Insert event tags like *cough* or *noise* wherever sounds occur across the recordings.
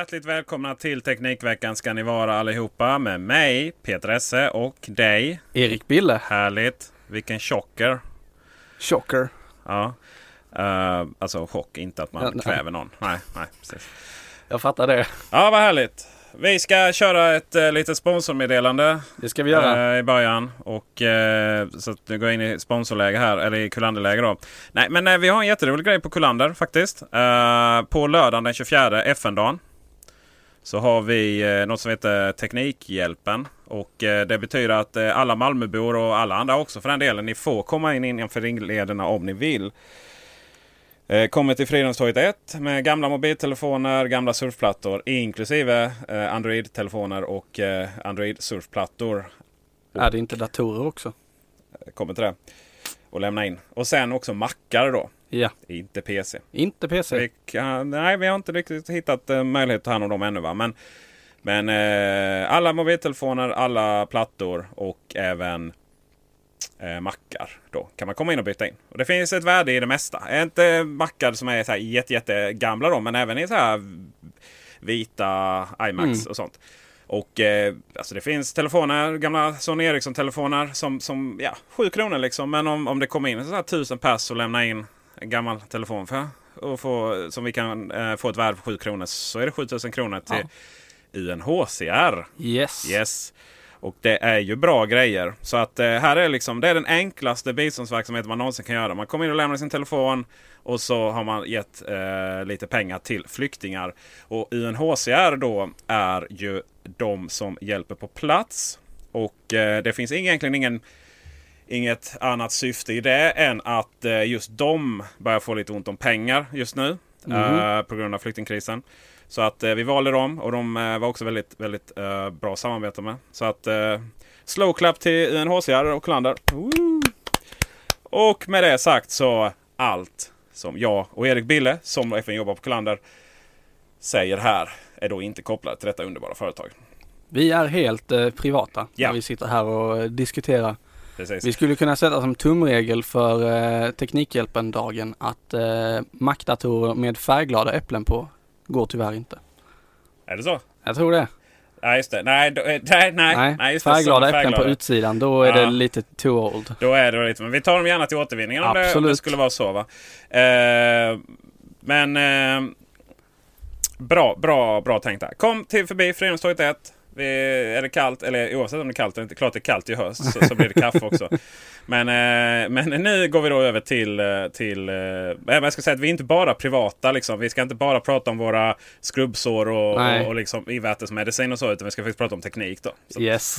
Hjärtligt välkomna till Teknikveckan ska ni vara allihopa med mig Peter Esse och dig Erik Bille. Härligt! Vilken chocker! Chocker. Ja. Uh, alltså chock, inte att man Ja, kväver någon. Nej, nej, precis. Jag fattar det. Ja, vad härligt! Vi ska köra ett uh, litet sponsormeddelande Det ska vi göra. eh, i början. Och, eh, så att nu går jag in i sponsorläge här, eller i Kulanderläge då. Nej, men eh, vi har en jätterolig grej på Kullander faktiskt. På lördagen den 24, FN-dagen. Så har vi eh, något som heter Teknikhjälpen. Och eh, det betyder att eh, alla Malmöbor och alla andra också för den delen. Ni får komma in innanför ringlederna om ni vill. Kommer till Fridhemstorget 1 med gamla mobiltelefoner, gamla surfplattor inklusive Android-telefoner och Android-surfplattor. Är det inte datorer också? Kommer till det. Och lämna in. Och sen också mackar då. Ja. Inte PC. Inte PC. Vi kan, nej, vi har inte riktigt hittat eh, möjlighet att ta hand om dem ännu. Va? Men, men eh, alla mobiltelefoner, alla plattor och även eh, mackar. Då kan man komma in och byta in. Och Det finns ett värde i det mesta. Inte mackar som är så här jätte, jätte gamla då, men även i så här vita iMacs och sånt. Och eh, alltså det finns telefoner, gamla Sony Ericsson-telefoner som, som ja, 7 kronor liksom. Men om, om det kommer in så här tusen pass och lämna in en gammal telefon för och få, som vi kan eh, få ett värde på 7 kronor så är det 7000 kronor till UNHCR. Yes. Yes. Och det är ju bra grejer. Så att eh, här är liksom, det är den enklaste biståndsverksamheten man någonsin kan göra. Man kommer in och lämnar sin telefon och så har man gett eh, lite pengar till flyktingar. Och UNHCR då är ju de som hjälper på plats. Och eh, det finns egentligen ingen inget annat syfte i det än att eh, just de börjar få lite ont om pengar just nu. eh, på grund av flyktingkrisen. Så att eh, vi valde dem och de var också väldigt, väldigt bra att samarbeta med. Så att eh, slow clap till UNHCR och Klander. Och med det sagt så allt som jag och Erik Bille som FN jobbar på Klander säger här är då inte kopplat till detta underbara företag. Vi är helt eh, privata Ja. när vi sitter här och diskuterar. Precis. Vi skulle kunna sätta som tumregel för eh, Teknikhjälpen-dagen att eh, Mac-datorer med färgglada äpplen på går tyvärr inte. Är det så? Jag tror det. Nej, just det. Nej, då, eh, nej, nej. Nej, nej just färgglada äpplen på färgglada. utsidan, då är Ja. det lite too old. Då är det lite, men vi tar dem gärna till återvinningen om det, om det skulle vara så. Va? Eh, men eh, bra, bra, bra tänkt där. Kom till förbi Fridhemstorget 1. Är det kallt, eller oavsett om det är kallt eller inte, klart det är kallt i höst så, så blir det kaffe också. Men, eh, men nu går vi då över till, eh, till eh, jag ska säga att vi är inte bara privata. Liksom. Vi ska inte bara prata om våra skrubbsår och, Nej. och, och liksom invärtesmedicin och så. Utan vi ska faktiskt prata om teknik då. Så, Yes.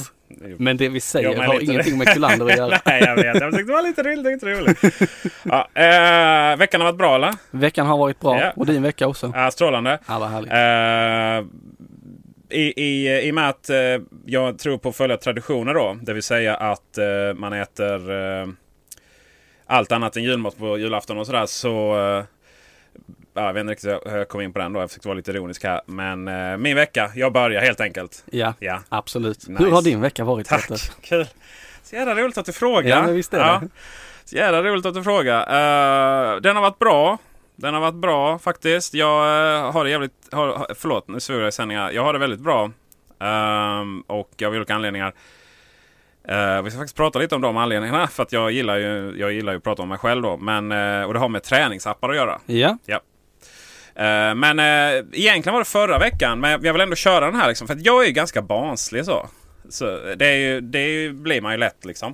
Men det vi säger har lite- ingenting med Kullander att göra. *laughs* Nej, jag vet. Jag tyckte det var lite roligt. Lite roligt. Ja, eh, veckan har varit bra eller? Veckan har varit bra Ja. och din vecka också. Ja, strålande. Ja, vad härligt. Eh, i, i, I och med att eh, jag tror på att följa traditioner då. Det vill säga att eh, man äter eh, allt annat än julmat på julafton och sådär. Så ja, jag vet inte riktigt hur jag kom in på den då. Jag försökte vara lite ironisk här. Men eh, min vecka, jag börjar helt enkelt. Ja, Ja. absolut. Nice. Hur har din vecka varit? Tack! Peter? *laughs* Kul! Så jävla roligt att du frågar. Ja, men visst är det. Så jävla roligt att du frågar. Eh, den har varit bra. Den har varit bra faktiskt. Jag eh, har det jävligt... Har, förlåt, nu svor jag i sändningar. Jag har det väldigt bra. Ehm, och av olika anledningar. Eh, vi ska faktiskt prata lite om de anledningarna. För att jag gillar ju, jag gillar ju att prata om mig själv då. Men, eh, och det har med träningsappar att göra. Ja, Ja. Eh, men eh, egentligen var det förra veckan. Men jag vill ändå köra den här liksom. För att jag är ju ganska barnslig så. så det är ju, det är ju, blir man ju lätt liksom.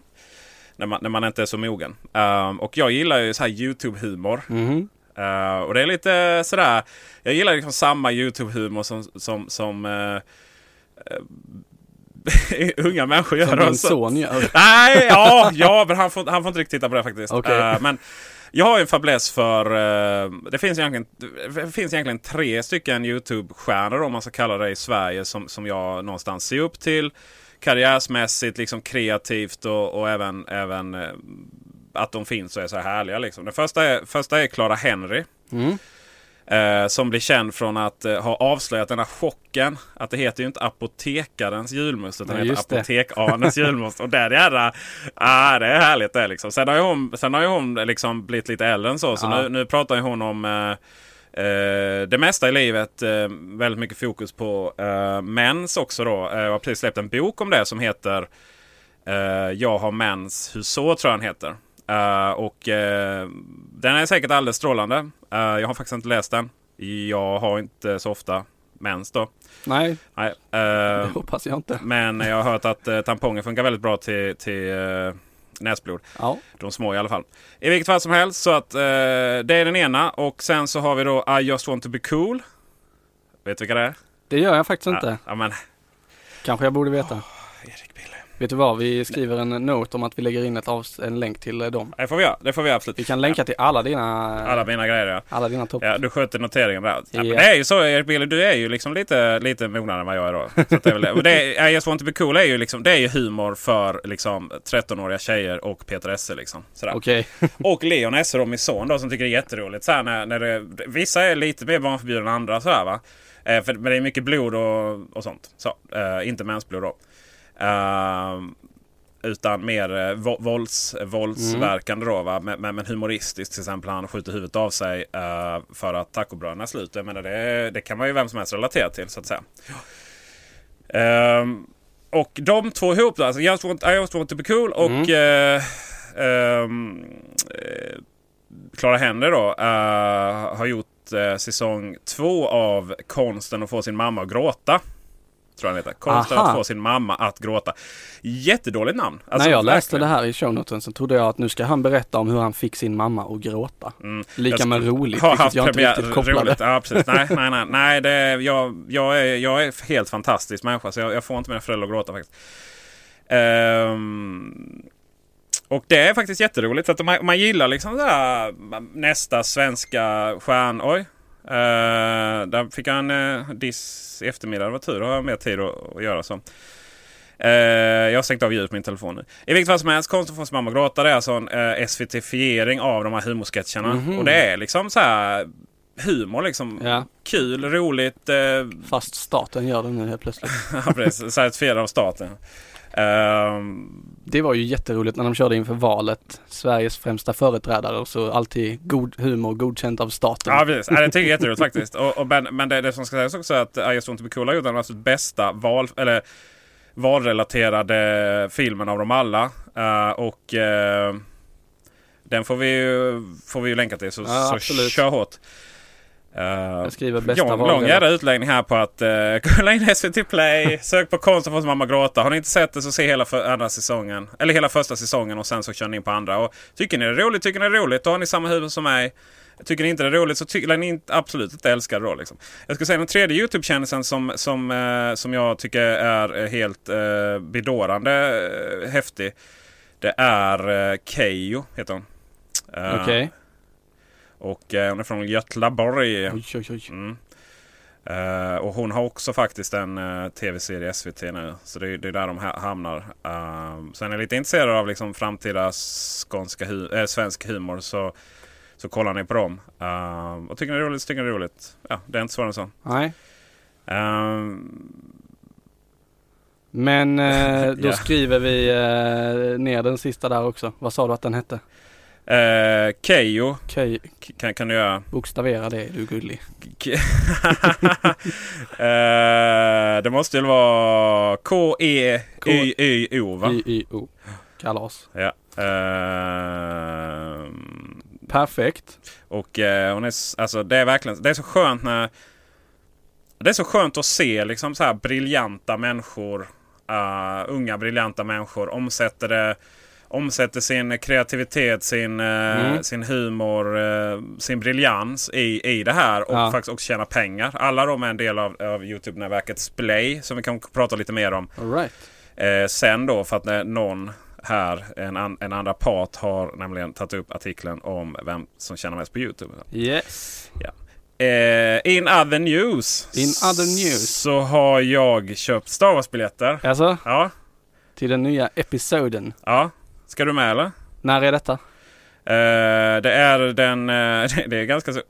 När man, när man inte är så mogen. Um, och jag gillar ju så här YouTube-humor. mhm. Uh, och det är lite sådär. Jag gillar liksom samma YouTube-humor som, som, som eh, *laughs* unga människor gör. som din son gör. Nej, *laughs* ja, ja men han får, han får inte riktigt titta på det faktiskt. Okej. Eh, men jag har ju en fäbless för... eh, det, finns egentligen, det finns egentligen tre stycken YouTube-stjärnor om man ska kalla det i Sverige som, som jag någonstans ser upp till. Karriärsmässigt, liksom kreativt och, och även, även eh, att de finns och är så här härliga. Liksom. Den första är, första är Clara Henry. Mm. Eh, som blir känd från att eh, ha avslöjat den här chocken. Att det heter ju inte apotekarens julmust utan Ja, det heter det. apotekarens *laughs* julmust. Och där jädra, ah, det är härligt det liksom. Sen har ju hon, sen har ju hon liksom blivit lite äldre än så. Så Ja. nu, nu pratar ju hon om eh, eh, det mesta i livet. Eh, väldigt mycket fokus på eh, mens också då. Jag har precis släppt en bok om det som heter Jag har mens, hur så tror jag den heter. Eh, och eh, den är säkert alldeles strålande. Eh, jag har faktiskt inte läst den. Jag har inte så ofta mens då. Nej, Nej, det hoppas jag inte. men jag har hört att tamponger funkar väldigt bra till, till näsblod. Ja, De små i alla fall. I vilket fall som helst så att det är den ena. Och sen så har vi då I just want to be cool. Vet du vilka det är? det gör jag faktiskt inte. Ja, men Kanske jag borde veta. Erik Bille. Vet du vad? Vi skriver en note om att vi lägger in ett avs- en länk till eh, dem. Det får vi göra. Det får vi absolut. Vi kan länka till alla dina, Alla mina grejer ja. alla dina topp. Ja, du sköter noteringen där. Ja, men det är ju så Erik Bille, du är ju liksom lite, lite mognare än vad jag är då. Så det är väl det. Det är, I just want to be cool är ju, liksom, det är ju humor för liksom, 13-åriga tjejer och Peter Esse. Liksom, sådär. Okej. *laughs* Och Leon Esse då, min son då, som tycker det är jätteroligt. Så här, när, när det, vissa är lite mer barnförbjudna än andra. Så här, va? Eh, för, men det är mycket blod och, och sånt. Så, eh, inte mensblod då. Ehm, utan mer eh, vålds, våldsverkande då. Va? Men, men, men humoristiskt. Till exempel han skjuter huvudet av sig eh, för att tacobröderna är slut. Jag menar, det, det kan man ju vem som helst relatera till så att säga. Ehm, och de två ihop då, alltså Just want, I just want to be cool och eh, ehm, eh, Clara Henry då har gjort säsong två av Konsten att få sin mamma att gråta. Tror jag den heter. Konsten Aha. att få sin mamma att gråta. Jättedåligt namn. Alltså, När jag läste verkligen. det här i shownoten så trodde jag att nu ska han berätta om hur han fick sin mamma att gråta. Mm. Lika Jag med roligt, har vilket haft jag inte riktigt kopplade. roligt. Ja, precis. Nej, *laughs* nej, nej. nej det, jag, jag, är, jag är helt fantastisk människa så jag, jag får inte mina föräldrar att gråta faktiskt. Ehm, och det är faktiskt jätteroligt. För att man, man gillar liksom där, nästa svenska stjärn... Oj. Uh, där fick en uh, diss i eftermiddag. Det var tur. Då har jag mer tid att, att göra så. Eh, jag har stängt av ljudet på min telefon nu. I vilket fall som helst, Konst att få sin mamma gråta. Det är alltså en uh, SVT-fiering av de här humorsketcherna. Mhm. Och det är liksom så här humor liksom. Ja, Kul, roligt. eh, fast staten gör det nu helt plötsligt. *laughs* ja, precis. Certifierad av staten. Ehm, Det var ju jätteroligt när de körde inför valet. Sveriges främsta företrädare och så alltid god humor godkänt av staten. Ja, precis. Ja, det tycker jag är *laughs* jätteroligt faktiskt. Och, och, men men det, det som ska sägas också är att be cool har gjort den absolut bästa val, eller, valrelaterade filmen av dem alla. Eh, och eh, den får vi, ju, får vi ju länka till, så, Ja, så kör hårt. Uh, Jag skriver bästa lång, lång jävla utläggning här på att uh, kolla in SVT Play, sök på konst och få sin mamma gråta. Har ni inte sett det så se hela för, andra säsongen. Eller hela första säsongen och sen så kör ni in på andra. Och tycker ni det är roligt, tycker ni det är roligt, då har ni samma huvud som mig. Tycker ni inte det är roligt så tycker ni inte, absolut inte älskar det då. Liksom. Jag ska säga den tredje YouTube-kändisen som, som, eh, som jag tycker är eh, helt eh, bedårande eh, häftig. Det är eh, Keyyo, heter hon. Eh, Okej. Och eh, hon är från Götlaborg. Oj, oj, oj. Mm. Eh, och hon har också faktiskt en uh, tv-serie SVT nu. Så det, är- det är där de ha- hamnar. Uh, sen är jag lite intresserad av liksom framtida skånska hu- eh, svensk humor. Så Så kollar ni på dem. Uh, och tycker ni det är roligt så tycker ni det är roligt. Ja, det är inte svårare än så. Nej. Uh, Men eh, *laughs* då Ja. skriver vi eh, ner den sista där också. Vad sa du att den hette? Uh, Kejo Okej, k- kan, kan du göra. bokstavera det, du är gullig. *laughs* Eh, det måste ju vara E K-E-Y-Y-O va? Y-Y-O. Kalas. Ja. Eh, Perfekt. och eh, hon är, alltså, det är verkligen det är så skönt när Det är så skönt att se liksom så här briljanta människor. eh, unga briljanta människor omsätter det Omsätter sin kreativitet, sin, eh, Mm. sin humor, eh, sin briljans i, i det här och Ja. faktiskt också tjäna pengar. Alla de är en del av, av Youtube-nätverket Splay som vi kan prata lite mer om. All right. Eh, sen då för att när någon här, en, an, en andra part, har nämligen tagit upp artikeln om vem som tjänar mest på Youtube. Yes. Eh, in other news. In other news. Så har jag köpt Star Wars-biljetter. Alltså, Ja, till den nya episoden. ja. Ska du med eller? När är detta? Eh, det är den... Eh, *laughs* det är ganska så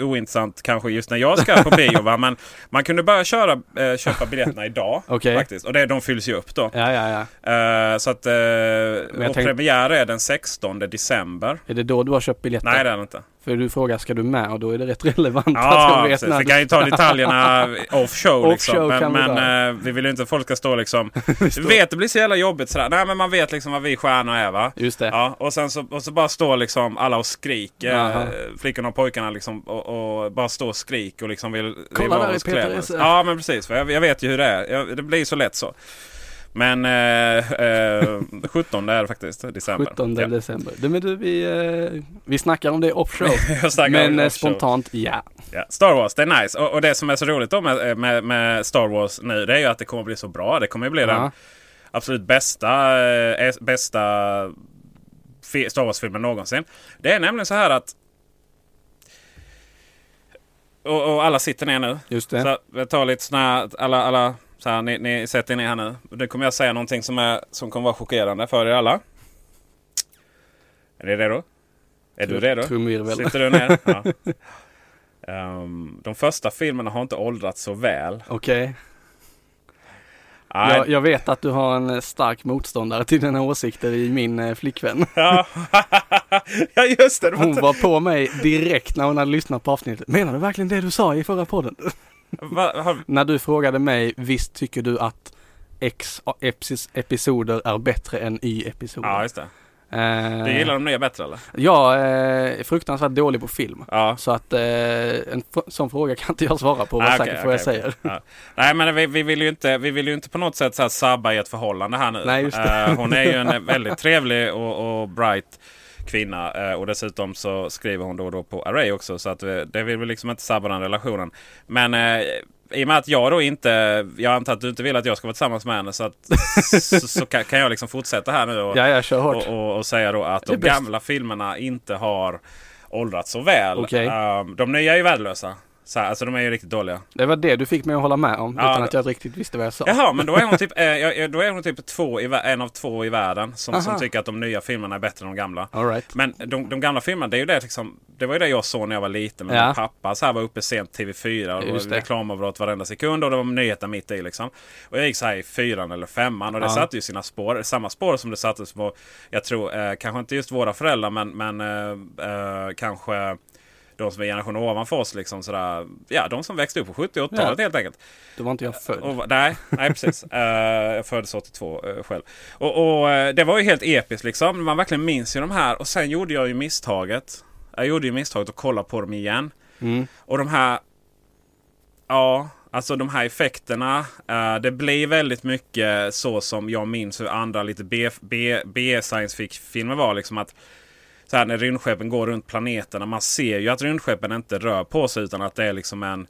ointressant kanske just när jag ska på bio va. Men man kunde börja köra, eh, köpa biljetterna idag. *laughs* Okej. Faktiskt. Och det, de fylls ju upp då. Ja, ja, ja. Eh, så att... Eh, och tänkte- premiär är den 16 december. Är det då du har köpt biljetter? Nej det är det inte. För du frågar, ska du med? Och då är det rätt *laughs* relevant att Ja, jag vet precis. när vi kan ju ta detaljerna *laughs* off show. Off liksom. show Men, vi men eh, vi vill ju inte att folk ska stå liksom... *laughs* Du vet det blir så jävla jobbigt sådär. Nej men man vet liksom vad vi stjärnor är va. Just det. Ja, och sen så, och så bara står liksom alla och skriker. Jaha. eh, Flickorna och pojkarna liksom. Och, och bara står och skriker och liksom vill... Kolla där i Peter. Ja men precis. Jag, jag vet ju hur det är. Jag, det blir så lätt så. Men eh, eh, 17 är faktiskt. December. 17 Ja. december. Du, men du, vi, eh, vi snackar om det off show. *laughs* Jag snackar men eh, off spontant, ja. Ja, Star Wars, det är nice. Och, och det som är så roligt då med, med, med Star Wars nu, det är ju att det kommer bli så bra. Det kommer bli den Ja. absolut bästa, eh, bästa Star Wars-filmen någonsin. Det är nämligen så här att... Och, och alla sitter ner nu. Just det. Så jag tar lite såna här, alla, alla så här, ni, ni sätter er ner här nu. Nu kommer jag säga någonting som, är, som kommer vara chockerande för er alla. Är ni redo? Är du redo? Trumvirvel. Sitter du ner? *laughs* Ja. Ehm, de första filmerna har inte åldrats så väl. Okej. Nej, Jag, jag vet att du har en eh, stark motståndare till dina åsikter i min eh, flickvän. *laughs* Ja. *laughs* ja, just det. Hon var på mig direkt när hon hade lyssnat på avsnittet. Menar du verkligen det du sa i förra podden? Va, har, när du frågade mig, visst tycker du att X epis- episoder är bättre än Y-episoder? ja, just det. Eh, Du gillar de nya bättre eller? Jag eh, är fruktansvärt dålig på film. Ja. Så att eh, en sån fråga kan inte jag svara på, var Ah, säker på vad jag säger. Ja. Nej men vi, vi, vill ju inte, vi vill ju inte på något sätt så här sabba i ett förhållande här nu. Nej, just det. Eh, hon är ju en *laughs* väldigt trevlig och, och bright kvinna. eh, och dessutom så skriver hon då och då på Array också. Så att vi, det vill vi liksom inte sabba den relationen. Men eh, i och med att jag då inte, jag antar att du inte vill att jag ska vara tillsammans med henne. Så, att, *laughs* så, så kan, kan jag liksom fortsätta här nu. Och, Ja, jag kör hårt. och, och, och säga då att de gamla filmerna inte har åldrats så väl. Okej. Um, de nya är ju värdelösa. Så här, alltså de är ju riktigt dåliga. Det var det du fick mig att hålla med om, Ja, utan att jag riktigt visste vad jag sa. Jaha, men då är hon typ, *laughs* eh, då är hon typ två i, en av två i världen som, som tycker att de nya filmerna är bättre än de gamla. All right. Men de, de gamla filmerna, det är ju det liksom, Det var ju det jag såg när jag var liten med Ja. min pappa. Så här var uppe sent TV4 och det var reklamavbrott varenda sekund och det var nyheter mitt i liksom. Och jag gick så här i fyran eller femman och det Ja. satte ju sina spår. Samma spår som det sattes på, jag tror, eh, kanske inte just våra föräldrar men, men eh, eh, kanske de som är generation ovanför oss. Liksom sådär, ja, de som växte upp på 70 och 80-talet helt enkelt. Då var inte jag född. Och, nej, nej, precis. *laughs* Eh, jag föddes 82 eh, själv. Och, och eh, det var ju helt episkt liksom. Man verkligen minns ju de här. Och sen gjorde jag ju misstaget. Jag gjorde ju misstaget att kolla på dem igen. Mm. Och de här... Ja, alltså de här effekterna. eh, det blir väldigt mycket så som jag minns hur andra lite B, B, B science fiction-filmer var. Liksom att så här när rymdskeppen går runt planeterna. Man ser ju att rymdskeppen inte rör på sig utan att det är liksom en...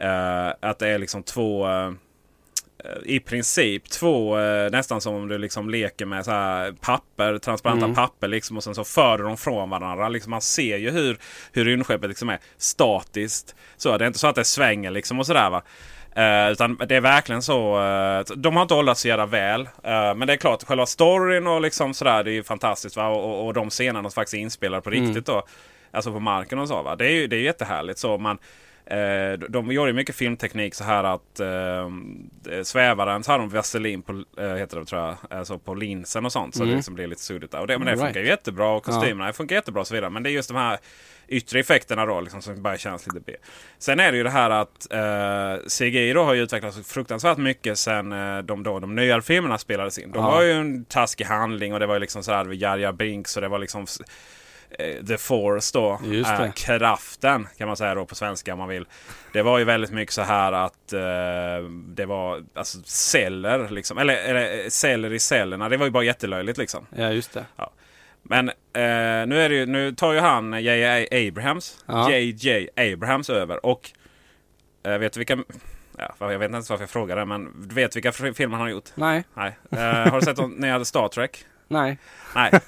eh, att det är liksom två... eh, i princip två, eh, nästan som om du liksom leker med så här papper, transparenta Mm. papper liksom, och sen så för du dem från varandra. Liksom man ser ju hur, hur rymdskeppet liksom är statiskt. Så, det är inte så att det svänger liksom och sådär va. Eh, utan det är verkligen så. eh, de har inte åldrats så jävla väl. Eh, men det är klart, själva storyn och liksom sådär, det är ju fantastiskt. Va? Och, och, och de scenerna som faktiskt är inspelade på Mm. riktigt då. Alltså på marken och så. Va? Det är ju det är jättehärligt. Så man, eh, de gjorde mycket filmteknik så här att eh, svävaren så har de vaselin på, heter det, tror jag, alltså på linsen och sånt. Så Mm. det liksom blir lite suddigt. där. Och det, men det All funkar ju jättebra och kostymerna funkar jättebra och så vidare. Men det är just de här yttre effekterna då liksom, som bara känns lite B. Sen är det ju det här att eh, CGI då har ju utvecklats fruktansvärt mycket sen eh, de, då, de nya filmerna spelades in. De Ja. var ju en taskig handling och det var ju liksom sådär Jar Jar Binks och det var liksom eh, The Force då. Eh, kraften kan man säga då på svenska om man vill. Det var ju väldigt mycket så här att eh, det var alltså celler liksom. Eller, eller eh, celler i cellerna. Det var ju bara jättelöjligt liksom. Ja, just det. Men eh, nu, är det ju, nu tar ju han J.J. Abrahams, Ja. J.J. Abrahams över. Och eh, vet du vilka... Ja, jag vet inte ens varför jag frågar det, men du vet vilka filmer han har gjort? Nej, Nej. Eh, har du sett de nya Star Trek? nej. Nej. *laughs*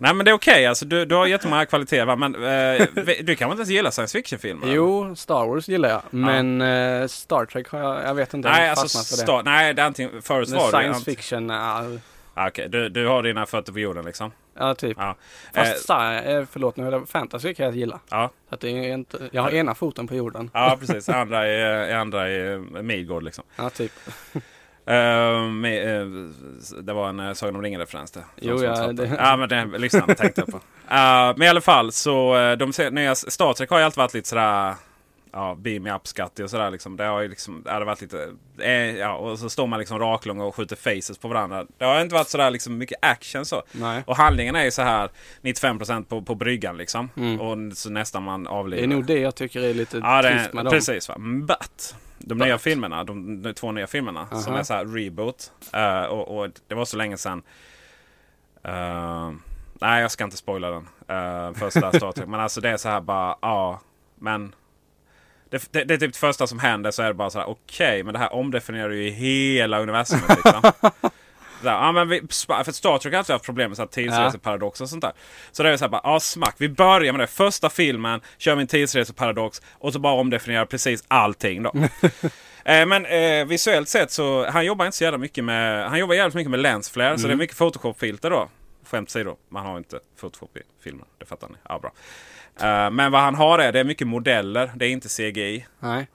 Nej men det är okej alltså. Du, du har jättemånga kvaliteter va? Men eh, du kan väl inte ens gilla science fiction-filmer? Jo, Star Wars gillar jag. Men eh, Star Trek har jag, jag vet inte. Nej, jag alltså för det. Star, nej, det är antingen förut var det science fiction, ja, Ah, Okej, du, du har dina fötter på jorden liksom. ja typ. Ja. Fast Eh, eh, förlåt nu, fantasy kan jag gilla. ja. Så att det är inte, jag har ena foten på jorden. ja, precis. Andra är, andra är Midgård liksom. Ja, typ. Uh, med, eh, det var en uh, Sagan om ringen-referens det. Jo, ja, det- ja, men det lyssnarna tänkte jag på. Uh, *laughs* men i alla fall så, uh, de nya Star Trek har ju alltid varit lite sådär Ja, beam me up skattig och sådär liksom. Det har ju liksom, det hade varit lite, eh, ja, och så står man liksom raklång och skjuter faces på varandra. Det har inte varit sådär liksom mycket action så. Nej. Och handlingen är ju så här 95% på, på bryggan liksom. Mm. Och så nästan man avlivar. Det är nog det jag tycker är lite Ja, det trist med dem. precis. Va? But, de nya But. filmerna, de, de två nya filmerna som Aha. är så här reboot. eh, och, och det var så länge sedan. eh, nej, jag ska inte spoila den. Uh, första Star Trek. Men alltså det är så här bara, ja. men det, det, det är typ det första som händer så är det bara så här, okej, men det här omdefinierar ju hela universumet liksom. *laughs* Ja, men vi, för Star Trek har alltid haft problem med tidsreseparadox och sånt där. Så det är så här bara, ja smack. Vi börjar med det. Första filmen kör vi en tidsreseparadox och så bara omdefinierar precis allting då. *laughs* eh, men eh, visuellt sett så, han jobbar inte så jävla mycket med, han jobbar jävligt mycket med lensflare. Så det är mycket Photoshop-filter då. Skämt åsido, man har inte Photoshop i filmen. Det fattar ni. Ja, bra. Eh, men vad han har är, det är mycket modeller. Det är inte CGI. Nej,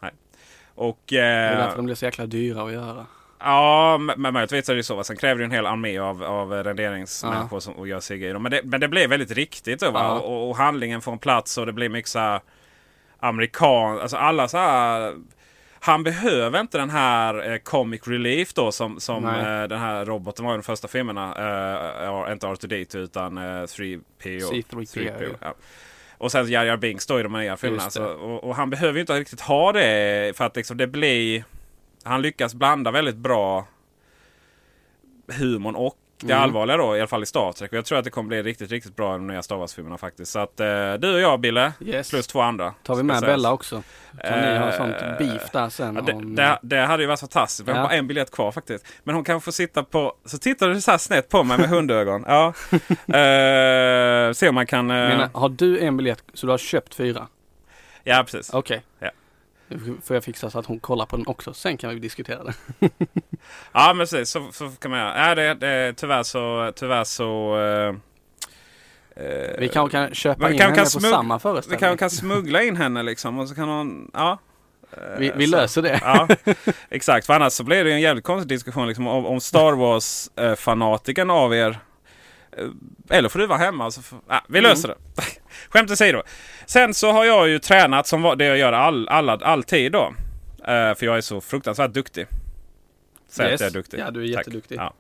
Och, det är därför de blir så jäkla dyra att göra. Ja, men möjligtvis är det så. va. Sen kräver det en hel armé av, av renderingsmänniskor som och gör CGI. Men det, men det blev väldigt riktigt. Då? Ja. Och, och handlingen får en plats och det blir mycket så här amerikan... Alltså alla så här... Han behöver inte den här eh, comic relief då som, som Nej. eh, den här roboten var i de första filmerna. Eh, inte R2D2 utan eh, 3PO. C3PO. ja. Och sen Jar Jar Binks då i de nya filmerna. Alltså, och, och han behöver ju inte riktigt ha det för att liksom det blir... Han lyckas blanda väldigt bra humorn och det Mm. allvarliga då, i alla fall i Star Trek. Och jag tror att det kommer bli riktigt, riktigt bra i de nya Star Wars-filmerna faktiskt. Så att eh, du och jag Bille, Yes. plus två andra. Tar vi med. Bella också? Så ni har Eh, sånt beef där sen Ja, det, om... det, det hade ju varit fantastiskt. Vi har Ja. bara en biljett kvar faktiskt. Men hon kan få sitta på... Så tittar du så här snett på mig med hundögon. Ja. uh, *laughs* se om man kan... eh, Menar, har du en biljett så du har köpt fyra? ja, precis. Okej. Ja. Nu får jag fixa så att hon kollar på den också. Sen kan vi diskutera det. *laughs* Ja, men precis. Så, så kan man göra. Ja, det, det, tyvärr så... Tyvärr så eh, Vi kanske kan köpa Men in kan- henne kan på samma vi föreställning. kan, kan smuggla in henne liksom. Och så kan hon... Ja. Eh, vi, vi löser det. Ja, *laughs* exakt. För annars så blir det en jävligt konstig diskussion liksom, om, om Star Wars-fanatiken av er. Eller får du vara hemma. Så ah, vi löser det. *laughs* Skämt åsido. Sen så har jag ju tränat som det jag gör all, alla, alltid då. Eh, för jag är så fruktansvärt duktig. Säg att Yes. jag är duktig. Ja, du är Tack. jätteduktig. Ja.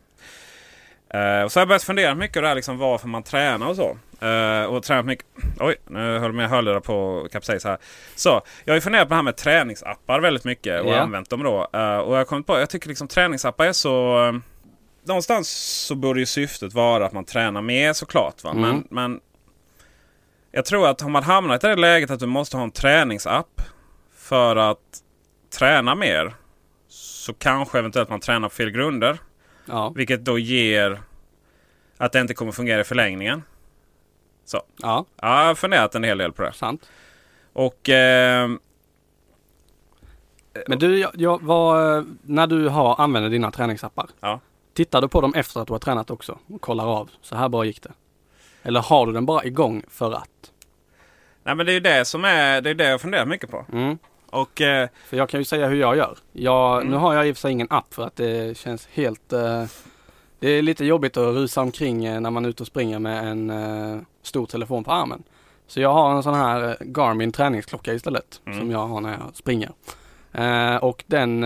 Eh, och så har jag börjat fundera mycket på det här, liksom, varför man tränar och så. Eh, och tränat mycket. Oj, nu höll mina hörlurar på att kapsejsa här. Så, jag har ju funderat på det här med träningsappar väldigt mycket och Ja. använt dem då. Eh, och jag har kommit på, jag tycker liksom träningsappar är så... någonstans så borde ju syftet vara att man tränar mer såklart. Va? Mm. Men, men jag tror att har man hamnat i det läget att du måste ha en träningsapp för att träna mer. Så kanske eventuellt man tränar på fel grunder. Ja. Vilket då ger att det inte kommer fungera i förlängningen. ja, Ja, jag har funderat en hel del på det. sant. Och eh, Men du, jag, jag, vad, när du har använder dina träningsappar. Ja. Tittar du på dem efter att du har tränat också? Och kollar av. Så här bra gick det. Eller har du den bara igång för att? Nej men det är ju det som är det, är det jag funderar mycket på. Mm. Och eh, För jag kan ju säga hur jag gör. Jag, Mm. Nu har jag i och för sig ingen app för att det känns helt eh, Det är lite jobbigt att rusa omkring eh, när man är ute och springer med en eh, stor telefon på armen. Så jag har en sån här eh, Garmin träningsklocka istället Mm. som jag har när jag springer. Eh, och den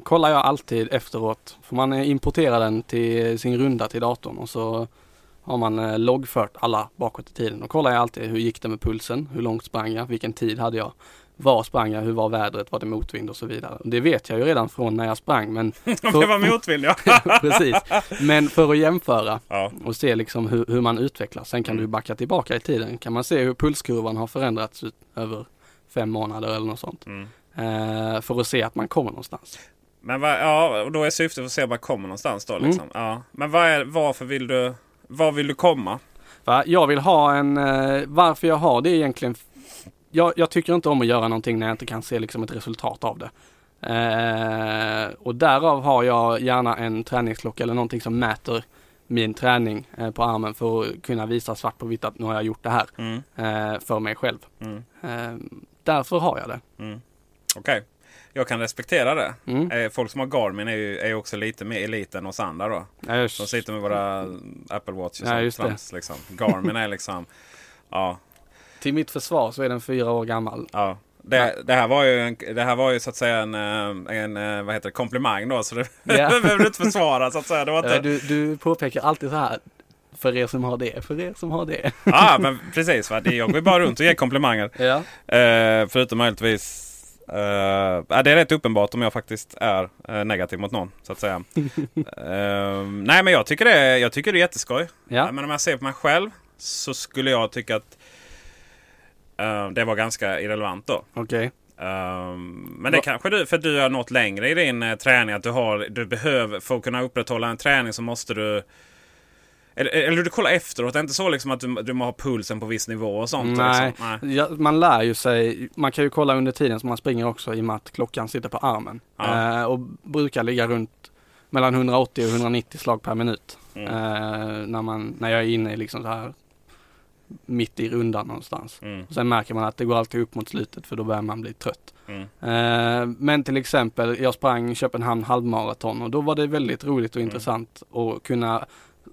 kollar jag alltid efteråt. För man importerar den till sin runda till datorn och så har man eh, loggfört alla bakåt i tiden. Och kollar jag alltid hur gick det med pulsen, hur långt sprang jag, vilken tid hade jag, var sprang jag, hur var vädret, var det motvind och så vidare. Det vet jag ju redan från när jag sprang men *laughs* om det var motvind ja. *laughs* precis. Men för att jämföra ja. och se liksom hur, hur man utvecklas. Sen kan Mm. du backa tillbaka i tiden. Kan man se hur pulskurvan har förändrats över fem månader eller något sånt. Mm. Eh, för att se att man kommer någonstans. Men vad, ja, och då är syftet att se var man kommer någonstans då. Liksom. Mm. Ja. Men vad är, varför vill du, var vill du komma? Va? Jag vill ha en, eh, varför jag har det är egentligen, jag, jag tycker inte om att göra någonting när jag inte kan se liksom ett resultat av det. Eh, och därav har jag gärna en träningsklocka eller någonting som mäter min träning eh, på armen för att kunna visa svart på vitt att nu har jag gjort det här Mm. eh, för mig själv. Mm. Eh, därför har jag det. Mm. Okej, jag kan respektera det. Mm. Eh, Folk som har Garmin är ju, är också lite mer elit än oss andra då. Eh, Som sitter med våra Apple Watch och Ja, sånt liksom. Garmin är liksom... *laughs* Ja, Till mitt försvar så är den fyra år gammal. ja. Det, det, här var ju en, det här var ju så att säga en, eh, en eh, vad heter det, komplimang då. Så det, *laughs* Ja. det behöver du inte försvara så att säga. Det var inte... Du, du påpekar alltid så här, för er som har det, för er som har det. Ja, *laughs* men precis. Va? Jag går bara runt och ger komplimanger. Ja. Eh, förutom möjligtvis... Uh, det är rätt uppenbart om jag faktiskt är eh, negativ mot någon. Så att säga. *laughs* Eh, nej men jag tycker det är, jag tycker det är jätteskoj. Ja. Men om jag ser på mig själv så skulle jag tycka att det var ganska irrelevant då. Okej. Eh, men det Va- kanske du, för du har nått längre i din träning. Att du, har, du behöver, för att kunna upprätthålla en träning så måste du eller, eller du kollar efteråt, det är inte så liksom att du, du må ha pulsen på viss nivå och sånt? Nej, Liksom. Nej. Ja, man lär ju sig, man kan ju kolla under tiden som man springer också i och med att klockan sitter på armen. Ja. Eh, och brukar ligga runt mellan 180 och 190 slag per minut. Mm. Eh, när, man, när jag är inne i liksom så här mitt i rundan någonstans. Mm. Sen märker man att det går alltid upp mot slutet för då börjar man bli trött. Mm. Eh, men till exempel, jag sprang Köpenhamn halvmaraton och då var det väldigt roligt Mm. och intressant att kunna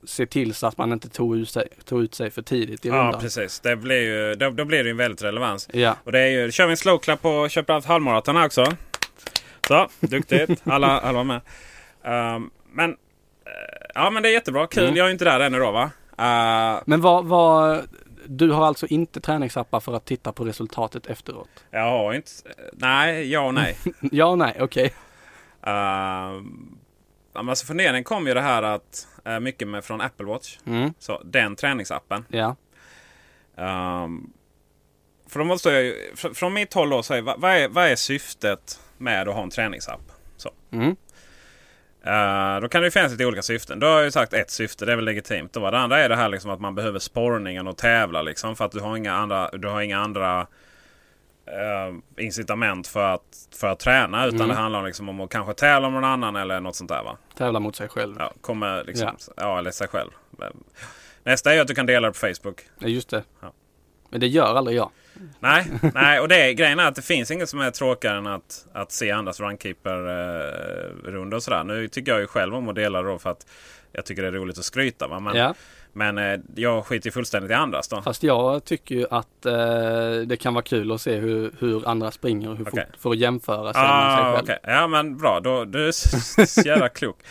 se till så att man inte tog ut sig, tog ut sig för tidigt i Ja, rundan. precis. Det blir ju, då, då blir det ju en väldigt relevans. Ja, Och det är ju, kör vi en slow clap på Köpenhamns halvmaraton här också. Så, duktigt. Alla, *laughs* alla var med. Ehm, men, eh, ja men det är jättebra. Kul. Mm. Jag är inte där ännu då va? Eh, Men vad, vad, du har alltså inte träningsappar för att titta på resultatet efteråt? jag har inte... Nej, ja och nej. *laughs* ja och nej, okej. Uh, alltså funderingen kom ju det här att eh, mycket med från Apple Watch. Mm, Så den träningsappen. ja. Ehm, för då måste jag ju, fr- från mitt håll då, så är, vad, är, vad är syftet med att ha en träningsapp? Så. Mm, Eh, då kan det ju finnas lite olika syften. Då har jag ju sagt ett syfte, det är väl legitimt. Då. Det andra är det här liksom att man behöver sporrningen och tävla liksom, för att du har inga andra, du har inga andra eh, incitament för att, för att träna. Utan Mm. det handlar liksom om att kanske tävla med någon annan eller något sånt där. Va? tävla mot sig själv. Ja, kommer liksom, ja. eller sig själv. Nästa är att du kan dela det på Facebook. Ja, just det. Ja. Men det gör aldrig jag. Nej, *laughs* nej, och det grejen är att det finns inget som är tråkigare än att, att se andras runkeeper-runda och sådär. Nu tycker jag ju själv om att dela då för att jag tycker det är roligt att skryta. Va? Men, ja. Men eh, jag skiter fullständigt i andras då. Fast jag tycker ju att eh, det kan vara kul att se hur, hur andra springer och hur Okej. fort, för att jämföra sig med sig Ah, själv. okej. Ja men bra, då, du är så jävla klok. *laughs*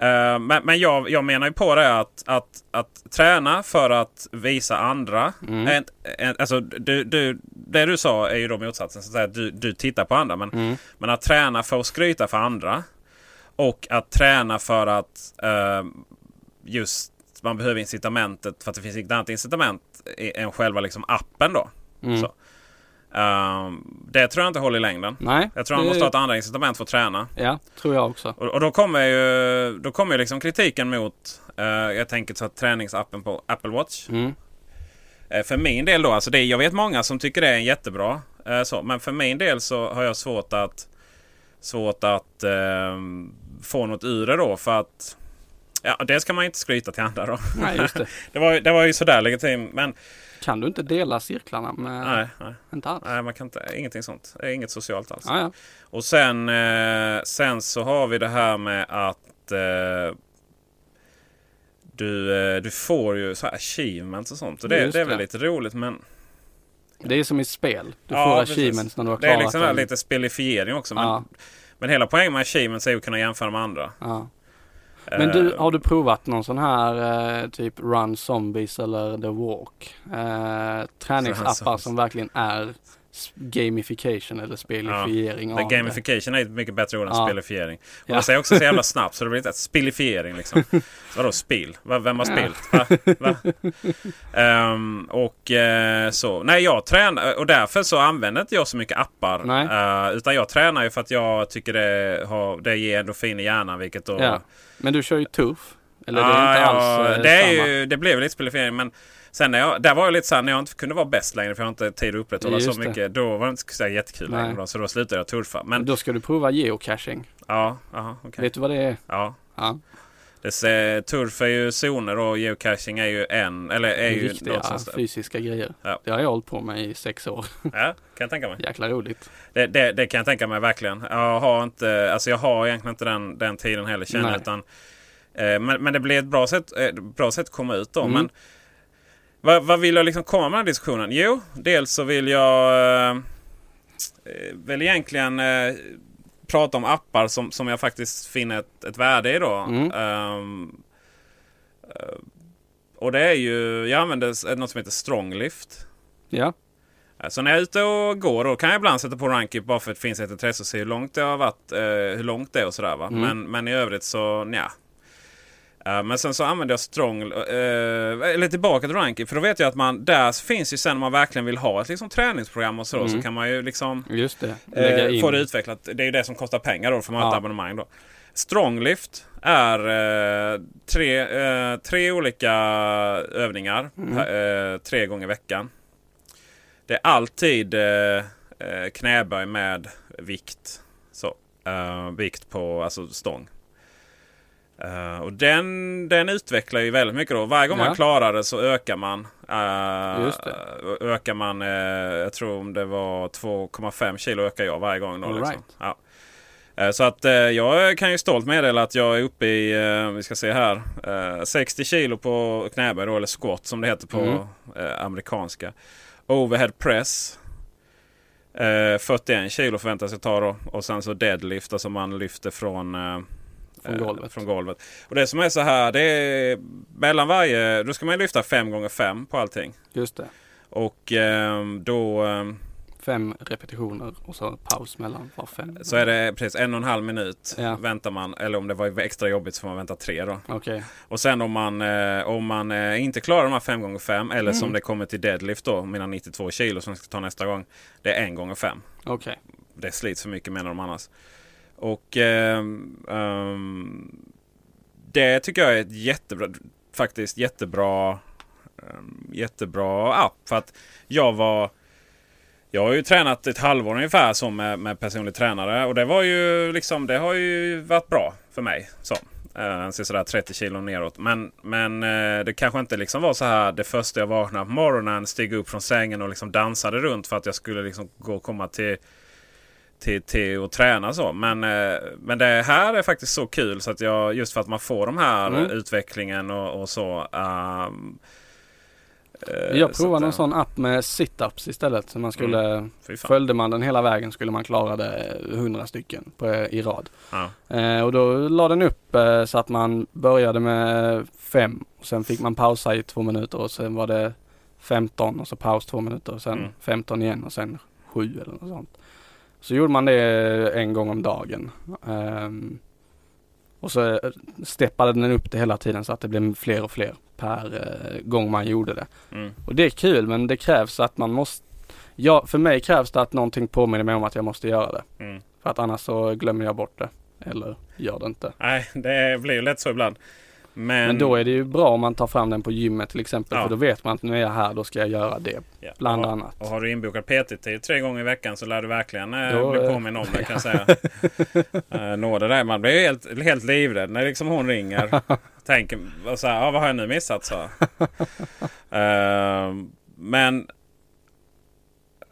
Eh, men men jag, jag menar ju på det att, att, att träna för att visa andra. Mm. En, en, alltså, du, du, det du sa är ju då motsatsen. Så att du, du tittar på andra. Men, Mm. men att träna för att skryta för andra. Och att träna för att eh, just man behöver incitamentet. För att det finns inget annat incitament än själva liksom appen då. Mm. Så. Ehm, det tror jag inte håller i längden. Nej, Jag tror man det- måste ha ett andra incitament för att träna. Ja, tror jag också. Och, och då kommer ju då kommer ju liksom kritiken mot, eh, jag tänker så att träningsappen på Apple Watch. Mm. Eh, för min del då, alltså det, jag vet många som tycker det är jättebra. Eh, så, men för min del så har jag svårt att, svårt att eh, få något ur det då. För att Ja, det ska man inte skryta till andra då. Nej, just det. *laughs* det, var, det var ju sådär legitimt. Men Kan du inte dela cirklarna med... nej, nej, Inte alls? nej, man kan inte. Ingenting sånt. Inget socialt alls. Ja, ja. Och sen, eh, sen så har vi det här med att eh, du, eh, du får ju så här achievements och sånt. Och det, det är väl lite roligt men Det är som i spel. Du Ja, får precis. achievements när du har det är klarat liksom en- lite spelifiering också. Men, men hela poängen med achievements är ju att kunna jämföra med andra. ja. Men du, Eh, har du provat någon sån här eh, typ Run Zombies eller The Walk? Eh, träningsappar som verkligen är gamification eller spelifiering av gamification är ett mycket bättre ord än Ja. spelifiering. Och Ja. det säger också så jävla *laughs* snabbt så det blir inte ett spilifiering liksom. Vadå spill? Vem har Ja. spilt? Va? Va? Ehm, och eh, så. Nej, jag tränar och därför så använder inte jag så mycket appar. Eh, utan jag tränar ju för att jag tycker det, har, det ger endorfin i hjärnan. Vilket då... Ja. Men du kör ju tuff. Eller det Ja, är inte ja, alls eh, det, är ju, det blev lite spelifiering. Men sen när jag, där var jag lite såhär när jag inte kunde vara bäst längre för jag har inte tid att upprätthålla Just så det. mycket. Då var det inte så jättekul Nej. längre. Då, så då slutade jag turfa. Men Då ska du prova geocaching. ja, aha, okej. Vet du vad det är? Ja. Ja, Det ser, turf är ju zoner och geocaching är ju en, eller är ju riktiga fysiska grejer. Ja. Det har jag hållit på med i sex år. *laughs* Ja, kan jag tänka mig. Jäkla roligt. Det, det, det kan jag tänka mig verkligen. Jag har inte, alltså jag har egentligen inte den, den tiden heller känner utan eh, men, men det blir ett bra sätt, bra sätt att komma ut då. Mm. Men vad, vad vill jag liksom komma med den här diskussionen? Jo, dels så vill jag eh, eh, väl egentligen eh, prata om appar som, som jag faktiskt finner ett, ett värde i då. Mm. Eh, och det är ju, jag använder s- något som heter Stronglift. Ja, Så när jag är ute och går då kan jag ibland sätta på Rankip bara för att det finns ett intresse och se hur långt det har varit. Eh, hur långt det är och sådär va. Mm. Men, men i övrigt så nja. Eh, men sen så använder jag Strong, eh, eller tillbaka till Rankip. För då vet jag att man, där finns ju sen om man verkligen vill ha ett liksom, träningsprogram och så. Mm. Så kan man ju liksom just det. Eh, in. få det utvecklat. Det är ju det som kostar pengar då för man har Ja. ett abonnemang då. Stronglift är eh, tre, eh, tre olika övningar Mm. eh, tre gånger i veckan. Det är alltid eh, eh, knäböj med vikt. Så, eh, vikt på alltså stång. Eh, och den, den utvecklar ju väldigt mycket då. Varje gång Ja. man klarar det så ökar man. det. Ökar man, eh, jag tror om det var 2,5 kilo ökar jag varje gång. Då, All liksom. right. ja. Så att jag kan ju stolt meddela att jag är uppe i, vi ska se här, eh, 60 kilo på knäböj då, eller squat som det heter på Mm. amerikanska. Overhead press. Eh, 41 kilo förväntas jag ta då. Och sen så deadlift, alltså man lyfter från, Från eh, golvet. från golvet. Och det som är så här, det är mellan varje, då ska man lyfta 5 gånger 5 på allting. Just det. Och ehm, då ehm, Fem repetitioner och så paus mellan var fem. så är det precis en och en halv minut Ja. väntar man. Eller om det var extra jobbigt så får man vänta tre då. Okej. Och sen om man, eh, om man eh, inte klarar de här 5 gånger 5 eller Mm. som det kommer till deadlift då, mina 92 kilo som jag ska ta nästa gång. Det är en gånger 5 Okej. Det slits för mycket menar de annars. Och ehm, um, det tycker jag är ett jättebra, faktiskt jättebra, um, jättebra app. För att jag var jag har ju tränat ett halvår ungefär som med, med personlig tränare och det var ju liksom det har ju varit bra för mig. Så. Uh, sådär 30 kilo neråt. Men, men eh, det kanske inte liksom var så här det första jag vaknade på morgonen, steg upp från sängen och liksom dansade runt för att jag skulle liksom gå och komma till till, till att träna så. Men, eh, men det här är faktiskt så kul så att jag just för att man får de här Mm. utvecklingen och, och så. eh, Jag provade en eh, sån app med sit-ups istället. Så man skulle, fan. följde man den hela vägen skulle man klara det 100 stycken på, i rad. Ja. Eh, och då la den upp eh, så att man började med fem och sen fick man pausa i två minuter och sen var det 15 och så paus två minuter och sen Mm. 15 igen och sen sju eller något sånt. Så gjorde man det en gång om dagen. Ehm, och så steppade den upp det hela tiden så att det blev fler och fler per eh, gång man gjorde det. Mm. Och det är kul men det krävs att man måste Ja, för mig krävs det att någonting påminner mig om att jag måste göra det. Mm. För att annars så glömmer jag bort det. Eller gör det inte. Nej, det blir ju lätt så ibland. Men, Men då är det ju bra om man tar fram den på gymmet till exempel. Ja. För då vet man att nu är jag här, då ska jag göra det. ja. Bland och, annat. Och har du inbokad PT-tid tre gånger i veckan så lär du verkligen eh, Då, bli eh, påminn om det kan jag säga. *laughs* eh, nå det där. Man blir ju helt, helt livrädd när liksom hon ringer. *laughs* Tänker så här, ah, vad har jag nu missat? Så. *laughs* eh, men